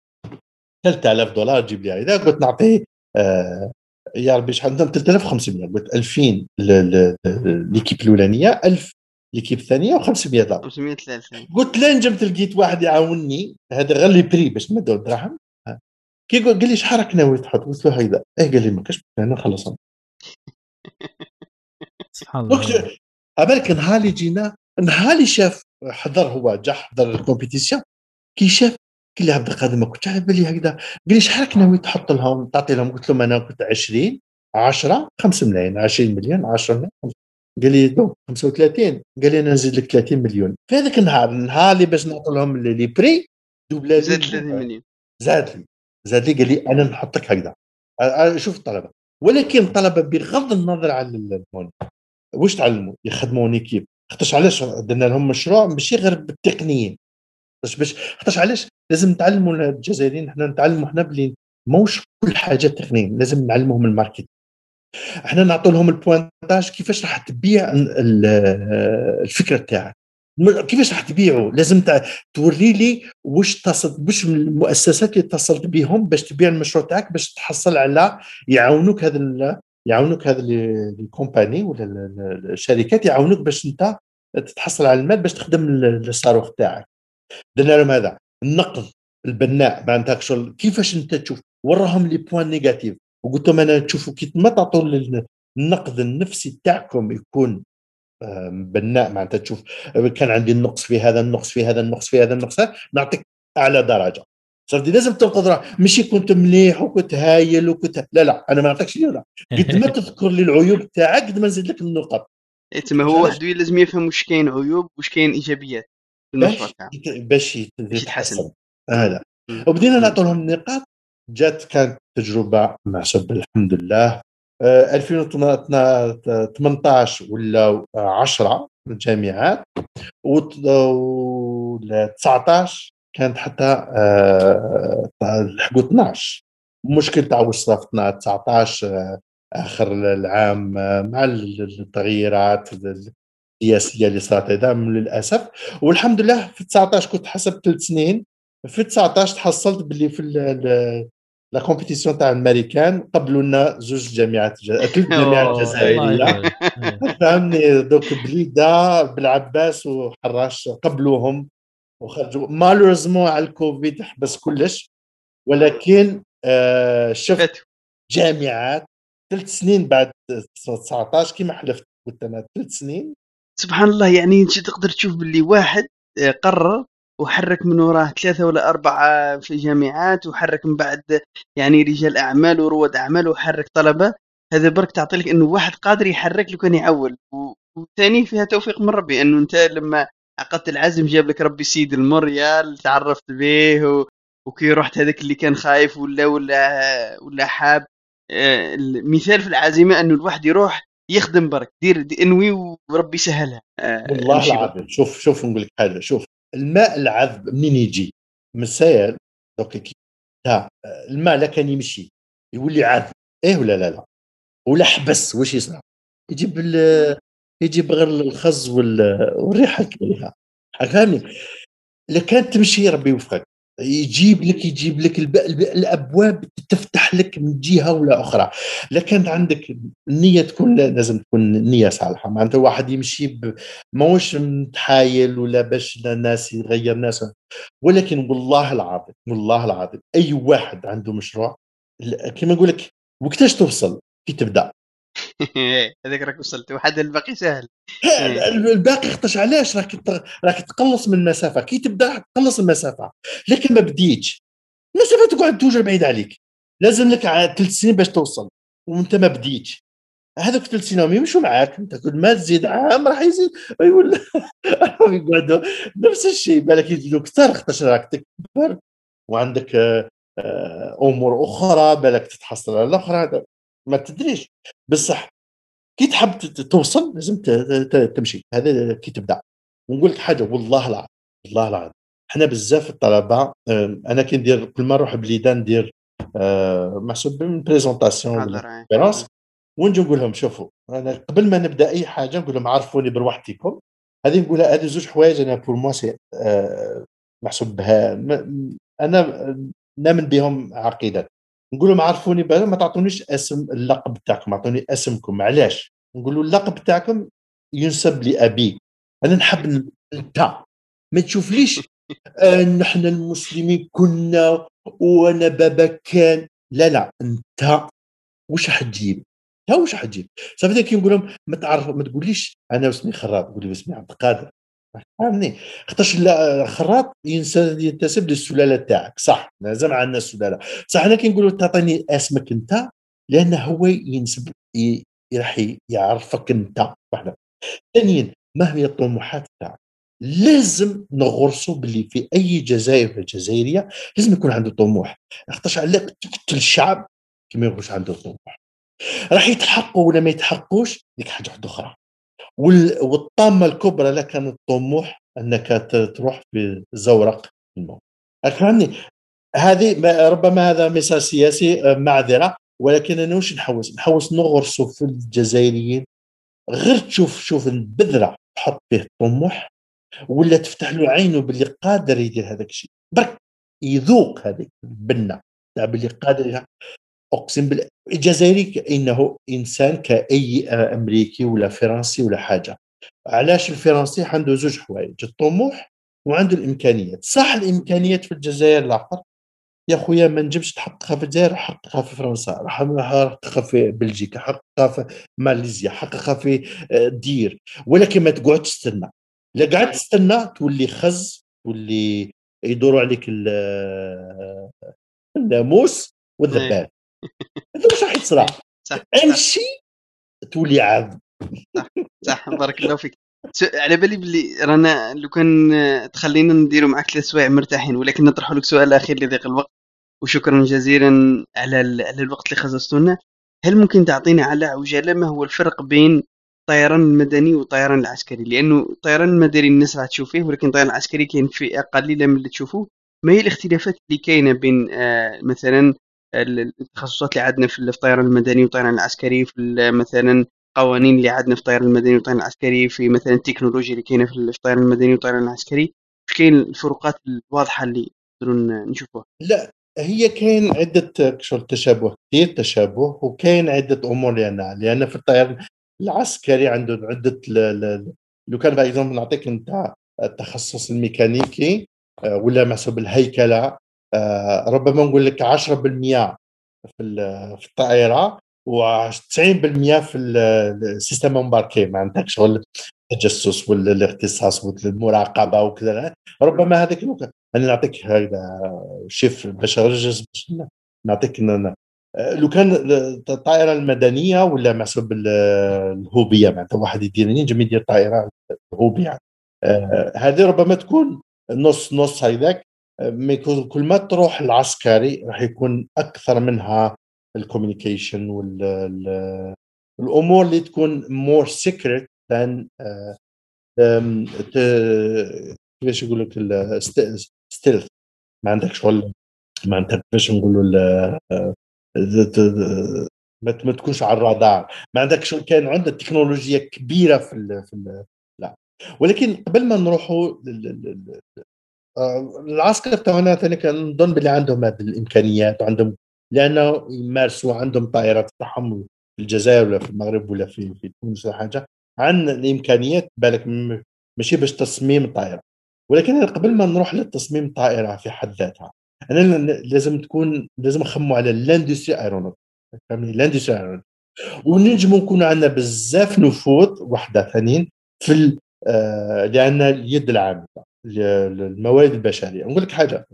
3000 دولار جيب لي هذا قلت نعطيه آه يا ربي شحال؟ 3500 قلت 2000 l'équipe الأولانية 1000 l'équipe الثانية و500 لا 500 قلت لين جبت لقيت واحد يعاونني. هذا غير les prix باش نمدوا الدراهم. كي قال لي شحال راك ناوي تحط؟ قلت له هكذا إيه قال لي ما كاش أنا نخلصهم سبحان الله. بالك نهار اللي جينا نهار اللي شاف حضر هو جا حضر ال compétition. كي شاف قال لي عبد القادر ما كنتش على بالي هكذا. قال لي شحال راك ناوي تحط لهم؟ تعطي لهم؟ قلت لهم أنا كنت 20 10 5 ملايين 20 مليون 10 مليون قال لي donc 35 قال لي أنا نزيد لك 30 مليون. في هذاك النهار النهار اللي باش نعطي لهم les prix دوبلا زاد 30 مليون. زاد لي. زاد لي قال لي أنا نحط لك هكذا شوف الطلبة. ولكن الطلبة بغض النظر على ال montant واش تعلموا؟ يخدموا équipe خاطرش علاش درنا لهم مشروع ماشي غير بالتقنيين. باش باش خاطرش علاش؟ لازم نتعلموا الجزائريين إحنا نتعلموا إحنا بلي موش كل حاجة تقنية. لازم نعلمهم ال marketing إحنا نعطوا لهم ال pointage كيفاش راح تبيع الفكرة تاعك. كيفاش راح تبيعه؟ لازم توري لي واش تصل واش المؤسسات اللي اتصلت بهم باش تبيع المشروع تاعك باش تحصل على يعاونوك هذا يعاونوك هذا ال compagnie ولا الشركات يعاونوك باش انت تتحصل على المال باش تخدم الصاروخ تاعك. درنا لهم هذا. النقد البناء معناتها كيفاش انت تشوف؟ وراهم les points négatifs وقلت لهم أنا تشوفوا كي ما تعطوا النقد النفسي تاعكم يكون بناء معناتها تشوف كان عندي النقص في هذا النقص في هذا النقص في هذا النقص نعطيك أعلى درجة. صرت لازم تنقد ماشي كنت مليح وكنت هايل وكنت لا لا أنا ما نعطيكش لا. قد ما تذكر لي العيوب تاعك قد ما نزيد لك النقط إيه، تما هو وحده لازم يفهم واش كاين عيوب واش كاين إيجابيات في المشروع باش يتحسن. هذا وبدينا نعطوا لهم النقاط جات كانت تجربة معصب الحمد لله. 2018 ولا 10 الجامعات و 19 كانت حتى لحقوا 12 مشكل تاع واش في 19 آخر العام مع التغييرات السياسية اللي صارت هذا للأسف. والحمد لله في 19 كنت حسب ثلاث سنين في 19 تحصلت باللي في la compétition تاع الامريكان قبلوا لنا زوج جامعات ثلاث جامعات جزائريه فهمني دوك بليدة بالعباس وحراش قبلوهم وخرجوا. malheureusement على الكوفيد حبس كلش. ولكن آه شفت جامعات ثلاث سنين بعد 19 كما حلفت قلت أنا ثلاث سنين. سبحان الله يعني أنت تقدر تشوف باللي واحد آه، قرر وحرك من وراه ثلاثة ولا أربعة في الجامعات وحرك من بعد يعني رجال أعمال ورواد أعمال وحرك طلبة. هذا برك تعطي لك أنه واحد قادر يحرك لو كان يعول. وثاني فيها توفيق من ربي أنه أنت لما عقدت العزم جاب لك ربي سيد المريال تعرفت به و... وكي رحت هذاك اللي كان خايف ولا ولا ولا حاب. آه، المثال في العزيمة إنه الواحد يروح يخدم برك دير دي إنوي وربي يسهلها آه، والله العظيم. شوف شوف نقول لك حاجة شوف. الماء العذب منين يجي؟ من السيل دوك الماء لا كان يمشي يولي عذب. إيه ولا لا لا. ولا حبس واش يصنع؟ يجيب يجيب غير الخز والريحة الكريهه فهمني؟ كانت تمشي ربي يوفقك يجيب لك يجيب لك الأبواب تفتح لك من جهة ولا أخرى. لكن عندك النيه تكون لازم تكون النيه صالحة. معناتها واحد يمشي. ماهوش متحايل ولا باش الناس يغير ناس ولكن والله العظيم والله العظيم أي واحد عنده مشروع كما نقول لك وقتاش توصل؟ كي تبدأ. هذاك راك وصلت وحد الباقي سهل. الباقي خطش علاش؟ راك راك تقلص من المسافة. كي تبدأ تقلص المسافة. لكن ما بديتش. المسافة تقعد توجع بعيد عليك. لازم لك ثلاث سنين باش توصل. وانت ما بديتش. هذوك ثلاث سنين يمشوا معاك. انت كل ما تزيد عام راح يزيد. يقول يقعدوا. نفس الشيء بالك يزيدوا أكثر خاطر راك تكبر. وعندك آه، أمور أخرى بالك تتحصل على الأخرى. ما تدريش. بصح كي تحب توصل لازم تمشي. هذا كي تبدأ. ونقول لك حاجة والله العظيم والله العظيم. إحنا بزاف الطلبة أنا كي ندير كل ما نروح بليدان ندير آه، محسوب من présentation ونجي نقول لهم شوفوا أنا قبل ما نبدأ أي حاجة نقول لهم عرفوني بروحتكم. هذه نقول هذه زوج حوايج أنا pour moi c'est محسوب بها أنا نامن بهم عقيده نقول لهم عرفوني بها ما تعطونيش اسم اللقب تاعكم اعطوني اسمكم. علاش؟ نقول له اللقب تاعكم ينسب لأبي. أنا نحب انت ما تشوفليش آه نحن المسلمين كنا وأنا بابا كان. لا لا انت واش حتجيب انت واش حتجيب صافي كي نقول لهم ما تعرف ما تقوليش أنا اسمي خراط قول لي اسمي عبد القادر. فهمني خاطرش خراط ينتسب للسلالة تاعك صح. لازم عندنا السلالة. صح أنا كي نقول تعطيني اسمك أنت لأنه هو ينسب راح يعرفك أنت. واحدة ثانيا ما هي الطموحات تاعك؟ لازم نغرسوا باللي في أي جزائر جزائرية لازم يكون عنده طموح. خاطرش عليك تقتل الشعب كي ما يكونش عنده طموح. راح يتحققوا ولا ما يتحققوش؟ ديك حاجة واحدة أخرى. والطامة الكبرى لك كان الطموح أنك تروح في زورق الموت. هذه ربما هذا مثال سياسي آه، معذرة ولكن أنا واش نحوس؟ نحوس نغرسوا في الجزائريين. غير تشوف شوف البذرة تحط فيه الطموح ولا تفتح له عينه باللي قادر يدير هذاك الشيء. برك يذوق هذيك البنة تاع باللي قادر أقسم بالله الجزائري إنه إنسان كأي أمريكي ولا فرنسي ولا حاجة. علاش الفرنسي؟ عنده زوج حوايج الطموح وعنده الإمكانيات. صح الإمكانيات في الجزائر لاحظ يا خويا ما نجمش تحققها في الجزائر حققها في فرنسا. حققها في بلجيكا حققها في ماليزيا حققها في آه، دير. ولكن ما تقعد تستنى. لا قعدت تستنى تولي خز تولي يدوروا عليك آه، الناموس والذباب. هذا واش راح يصرى امشي تولي عاد. صح صح بارك الله فيك. على بالي بلي رانا لو كان تخلينا نديروا معك ثلاث سوايع مرتاحين ولكن نطرح لك سؤال أخير لضيق الوقت. وشكرا جزيلا على على الوقت اللي خصصتوا لنا هل ممكن تعطينا على عجالة ما هو الفرق بين الطيران المدني والطيران العسكري؟ لأنه الطيران المدني الناس راح تشوف فيه ولكن الطيران العسكري كاين فئة قليلة من اللي تشوفوه. ما هي الاختلافات اللي كاينة بين آه مثلا التخصصات اللي عندنا في الطيران المدني والطيران العسكري في مثلا قوانين اللي عندنا في الطيران المدني والطيران العسكري في مثلا التكنولوجيا اللي كاينة في الطيران المدني والطيران العسكري. مش كاين الفروقات الواضحة اللي نقدروا نشوفوها. لا هي كاين عدة تشابه كثير تشابه وكاين عدة أمور لأن لأن في الطيران العسكري عنده عدة لو كان باغ نعطيك أنت التخصص الميكانيكي آه، ولا محسوب الهيكله ربما نقول لك 10% في في الطائرة و90% في السيستم امباركي عندك شغل التجسس ولا الاختصاص والمراقبة وكذا. ربما هذاك أنا نعطيك هذا شيف باش باش نعطيك لو كان الطائرة المدنية ولا محسوب الهوبية معناتها واحد يدير ينجم يدير طائره هوبيه آه، هذه ربما تكون نص نص يكون كل ما تروح العسكري راح يكون أكثر منها ال communication والامور اللي تكون more secret than كيفاش يقول لك stealth ما عندك شغل عندك كيفاش نقولوا ما تكونش على الرادار. ما عندك شغل كان عندك تكنولوجيا كبيرة في في لا. ولكن قبل ما نروحوا آه، العسكر تاعنا ثاني كنظن باللي عندهم هذه الإمكانيات وعندهم لأنه يمارسوا عندهم طائرات تاعهم في الجزائر ولا في المغرب ولا في في تونس ولا حاجة عن الإمكانيات بالك ماشي باش تصميم الطائره ولكن قبل ما نروح للتصميم الطائره في حد ذاتها أنا لازم تكون لازم نخموا على ال industrie aéronautique فهمني؟ ال industrie aéronautique ونجموا نكون عندنا بزاف نفوذ وحدة ثانيين في آه لأن اليد العامله الموارد البشرية. نقول لك حاجة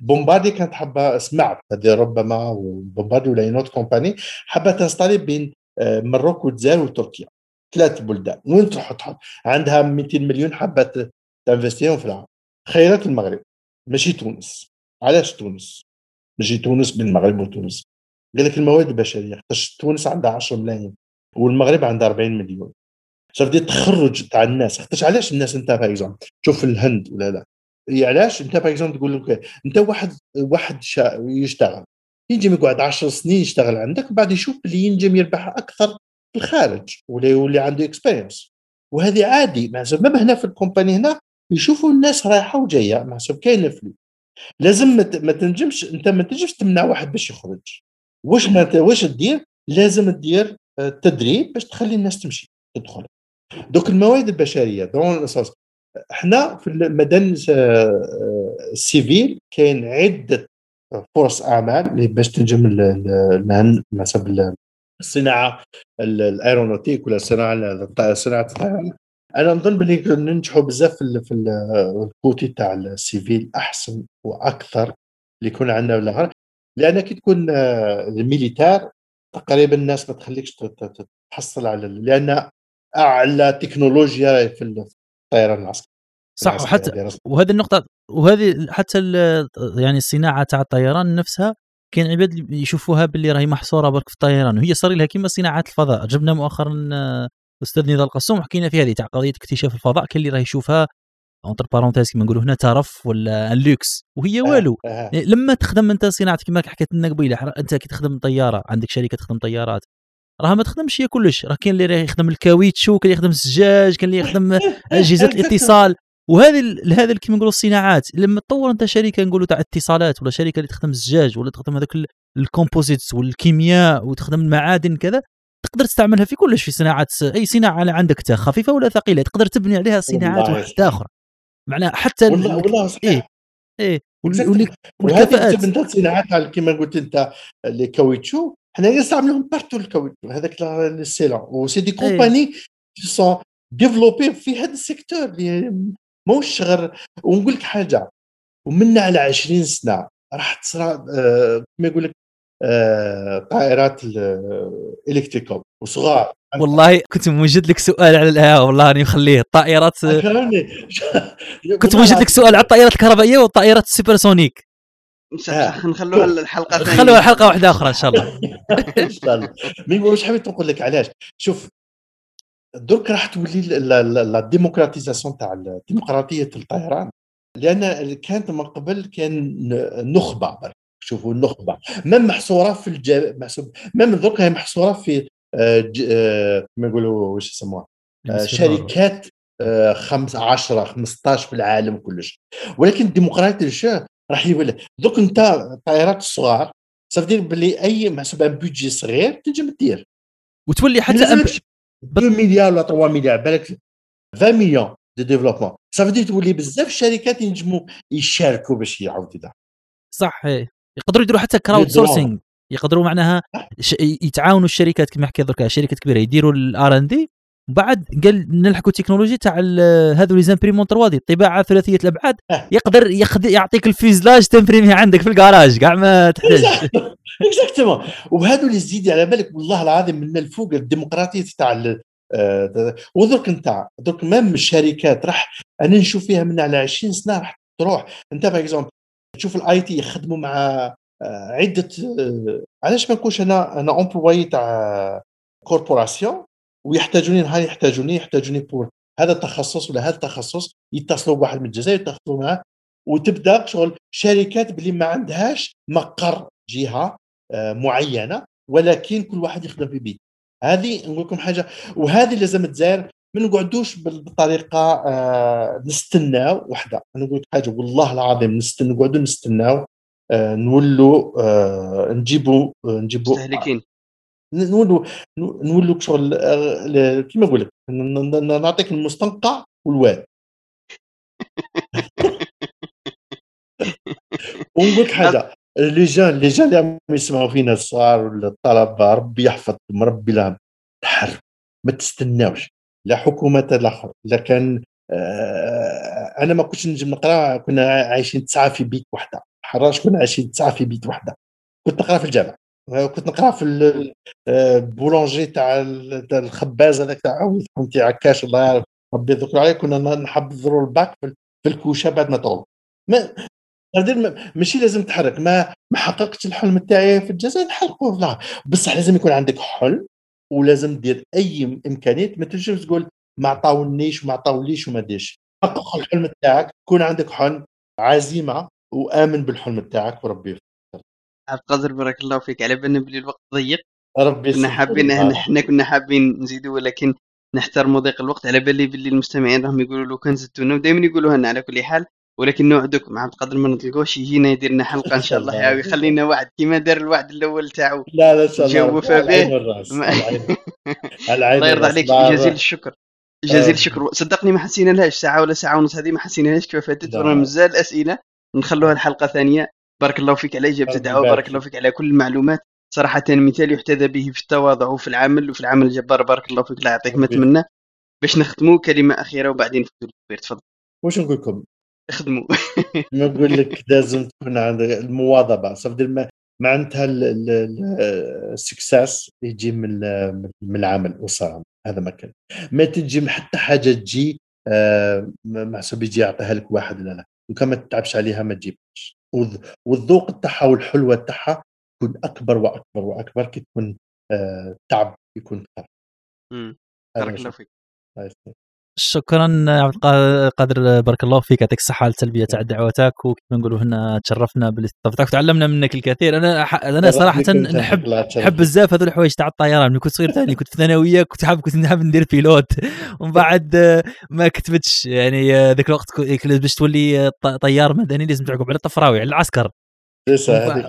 Bombardier كانت حابة سمعت هذه ربما Bombardier ولا une autre compagnie حابة t'installer بين آه، Maroc والجزائر وتركيا. ثلاث بلدان. وين تروح تحط؟ عندها 200 مليون حابة تـ investir هم في العام خيرات المغرب. ماشي تونس. علاش تونس؟ ماشي تونس بين المغرب وتونس. قال لك الموارد البشرية خاطر تونس عندها 10 ملايين والمغرب عندها 40 مليون. صافي التخرج تاع الناس. خاطرش علاش الناس انت باغ تشوف الهند ولا لا؟ علاش؟ انت باغ تقول لك انت واحد واحد يشتغل. ينجم يقعد 10 سنين يشتغل عندك وبعد يشوف اللي ينجم يربح أكثر في الخارج ولا يولي عنده expérience وهذه عادي ما هنا في ال compagnie هنا يشوفوا الناس رايحة وجاية ما كاين الفلوس لازم ما تنجمش انت ما تنجمش تمنع واحد باش يخرج. واش ما واش تدير؟ لازم تدير آه، تدريب باش تخلي الناس تمشي تدخل. دوك الموارد البشرية دون الاساس إحنا في المدن ال civil كاين عدة فرص أعمال باش تنجم مثلا الصناعة ال aéronautique ولا الصناعه صناعة الطيران. أنا نظن بلي ننجحوا بزاف في, ال côté تاع ال civil أحسن وأكثر اللي يكون عندنا ولا لأن كي تكون ال militaire تقريبا الناس ما تخليكش تحصل على لأن أعلى تكنولوجيا في الطيران العسكري. صح وحتى وهذه النقطة وهذه حتى يعني الصناعة تاع الطيران نفسها كاين عباد يشوفوها باللي راهي محصورة برك في الطيران وهي صار لها كيما صناعات الفضاء. جبنا مؤخرا الاستاذ نضال القسوم حكينا في هذه تاع قضية اكتشاف الفضاء كاين اللي راه يشوفها entre parenthèses كيما نقولوا هنا ترف ولا لوكس وهي والو. لما تخدم أنت صناعه كيما حكيت لنا قبيله أنت كي تخدم طيارة عندك شركة تخدم طيارات. راه ما تخدمش هي كلش. راه كاين اللي راه يخدم الكاويتشو كاين اللي يخدم الزجاج كاين اللي يخدم أجهزة الاتصال. وهذه هذا كيما نقولوا الصناعات. لما تطور أنت شركة نقولوا تاع اتصالات ولا شركة اللي تخدم الزجاج ولا تخدم هذاك ال composites والكيمياء وتخدم المعادن كذا تقدر تستعملها في كلش في صناعات أي صناعة عندك خفيفة ولا ثقيلة. تقدر تبني عليها صناعات واحدة آخرى. معناها حتى والله والله صحيح. إيه. إيه. والكفاءات. انت الصناعات كما قلت أنت الكاويتشو حنا نستعملهم partout الكاويتشو هذاك السيلون و c'est des compagnies sont développées في هذا ال secteur اللي موش غير ونقول لك حاجة. ومنا على 20 سنة راح تصرى آه كما يقول لك آه طائرات ال electrical وصغار. والله كنت موجد لك سؤال على الهواء والله راني مخليه الطائرات كنت موجد لك سؤال على الطائرات الكهربائية والطائرات ال supersonique. نخلوها الحلقة ثانية. نخلوها حلقة واحدة أخرى إن شاء الله. إن شاء الله. mais واش حبيت نقول لك؟ علاش؟ شوف درك راح تولي la démocratisation تاع الديمقراطية الطيران لأن كانت من قبل كان نخبة شوفوا النخبه ما محصورة في الجا محسوب درك هي محصورة في آه، آه، كما يقولوا واش يسموها؟ آه، شركات 10 15 في العالم كلش. ولكن الديمقراطية راح يولي دوك انت الطائرات الصغار صافي بلي أي محسوب un budget صغير تنجم دير. وتولي حتى 2 مليار ولا 3 مليار بالك 20 مليون de développement. صافي تولي بزاف الشركات ينجموا يشاركوا باش يعاودوا ده صح يقدروا يديروا حتى crowdsourcing يقدروا معناها يتعاونوا الشركات كما حكي درك شركات كبيرة يديروا ال R and D بعد قال نلحقوا التكنولوجيا تاع هذو les imprimantes 3D الطباعه ثلاثية الأبعاد. أه. يقدر يعطيك ال fuselage ت imprimer عندك في الكراج كاع ما تحتاج. exactement وهذو اللي زيدي على بالك والله العظيم من الفوق الديمقراطية تاع آه ودرك انت درك même الشركات راح أنا نشوف فيها من على 20 سنة راح تروح. أنت باغ exemple تشوف ال IT يخدموا مع آه عدة آه علاش ما نكونش أنا أنا employé تاع corporation ويحتاجوني نهار يحتاجوني يحتاجوني pour هذا التخصص ولا هذا التخصص يتصلوا بواحد من الجزائر يتصلوا معاه وتبدأ شغل شركات باللي ما عندهاش مقر جهة آه، معينة ولكن كل واحد يخدم في بيت هذه نقول لكم حاجة وهذه لازم تزاير ما نقعدوش بالطريقة آه نستناو وحدة. أنا نقول لك حاجة والله العظيم نستنى نقعدوا نستناو آه نولوا نجيبوا نجيبوا مستهلكين. نولوا نولوا شغل آه كيما نقول لك نعطيك المستنقع والواد. ونقول لك حاجة لي جان لي جان اللي عم يسمعوا فينا الصغار ولا الطلبه ربي يحفظكم ربي لهم. تحرك ما تستناوش. لا حكومة لا اخر لا كان آه أنا ما كنتش نجم نقرأ كنا عايشين تسعة في بيت وحدة. حراش كنا عايشين تسعة في بيت وحدة. كنت نقرأ في الجامعة كنت نقرا في البولونجي آه، تاع الخباز هذاك تاع كنت عكاش الله يعرف. ربي يذكر عليه كنا نحضروا الباك في الكوشه بعد ما ما ماشي لازم تحرك. ما ما حققتش الحلم تاعي في الجزائر نحرقه لا بصح لازم يكون عندك حلم ولازم دير أي امكانيات ما تنجمش تقول ما عطاونيش وما عطاوليش وما ديش حقق الحلم تاعك كون عندك حلم عزيمة وآمن بالحلم تاعك وربي عبد القادر بارك الله فيك. على بالنا بلي الوقت ضيق. ربي كنا حابين إحنا كنا حابين نزيدوا ولكن نحترموا ضيق الوقت. على بالي باللي المستمعين راهم يقولوا لو كان زدتونا ودائما يقولوا لنا على كل حال. ولكن نوعدك مع قدر ما نطلقوش يجينا يدير لنا حلقة إن شاء الله يا يخلينا وعد. كيما دار الوعد الأول تاعو. لا لا إن شاء الله جاوب به. الله يرضى. عليك. جزيل الشكر. جزيل آه. الشكر. صدقني ما حسينا لهاش ساعة ولا ساعة ونص هذه ما حسينا لهاش. كيف فاتت؟ مازال أسئلة. نخلوها الحلقة ثانية. بارك الله فيك على إجابة الدعوة بارك الله فيك على كل المعلومات. صراحة مثال يحتذى به في التواضع وفي العمل وفي العمل الجبار بارك الله فيك الله يعطيك ما ربي. اتمنى باش نختموا كلمة أخيرة وبعدين نفوتوا للكبير تفضل. واش نقول لكم؟ اخدموا نقول لك لازم تكون عندك المواظبه صافي ما معناتها السكساس يجي من من العمل والصراحه هذا ما كان. ما تجي حتى حاجة تجي آه، محسوب يجي يعطيها لك واحد لا لا. وكان ما تتعبش عليها ما تجيبش والذ- والذوق تاعها والحلوة تاعها تكون أكبر وأكبر وأكبر كي تكون آه، تعب يكون بارك الله. فيك. شكرا عبد القادر بارك الله فيك يعطيك الصحة على التلبيه تاع دعوتك وكما نقولوا هنا تشرفنا بالإستضافة. وتعلمنا منك الكثير. أنا ح- أنا صراحة نحب نحب بزاف هذول الحوايج تاع الطيران. ملي كنت صغير ثاني كنت في ثانوية كنت حاب كنت نحب ندير pilote. ومن بعد ما كتبتش. يعني آه، ذاك الوقت باش تولي آه، طيار مدني لازم تعقب على الطفراوي على العسكر.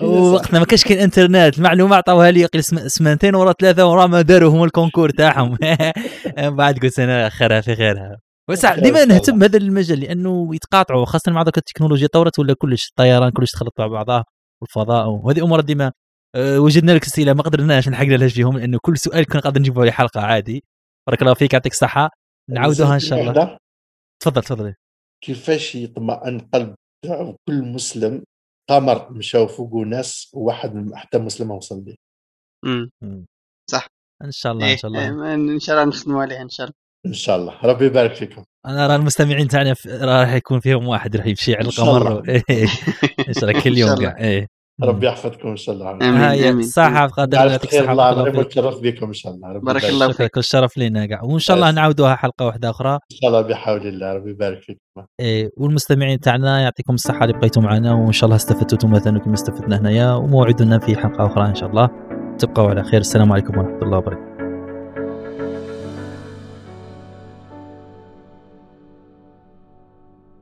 ووقتنا ما كانش كاين إنترنت المعلومه عطاوها لي سمانتين ورا ثلاثة ورا ما داروا هما ال concours تاعهم. من بعد قلت أنا خيرها في خيرها إن ديما نهتم. بهذا المجال لأنه يتقاطعوا خاصة مع ذاك التكنولوجيا طورت ولا كلش؟ الطيران كلش تخلط مع بعضها والفضاء وهذه أمور ديما أه، وجدنا لك أسئلة ما قدرناش نحقنا لهاش فيهم لأنه كل سؤال كنا قادر نجيبه عليه حلقة عادي. بارك الله فيك يعطيك الصحة. نعاودوها إن شاء الله. تفضل تفضل. كيفاش يطمئن قلب كل مسلم قمر مشاو فوقه ناس وواحد من- حتى مسلم ما وصل ليه مم. إن شاء الله إن إيه، شاء إيه، الله. ما- إن شاء الله نخدموا عليها إن شاء الله. إن شاء الله. ربي يبارك فيكم. أنا راه المستمعين تاعنا راح يكون فيهم واحد راح يمشي على القمر. إيه، إن شاء الله كل يوم شاء الله. كاع إيه. ربي يحفظكم إن شاء الله. هاي. الصحة يعطيك خير الصحة الله بارك الله العظيم فيك ونتشرف بكم إن شاء الله ربي بارك. الله فيك. كل شرف لنا كاع وإن شاء الله. نعاودوها حلقة واحدة أخرى إن شاء الله بحول الله ربي يبارك فيكم إيه والمستمعين تاعنا يعطيكم الصحة اللي بقيتوا معنا وإن شاء الله استفدتوا أنتم مثلا كما استفدنا هنايا وموعدنا في حلقة أخرى إن شاء الله تبقوا على خير السلام عليكم ورحمة الله وبركاته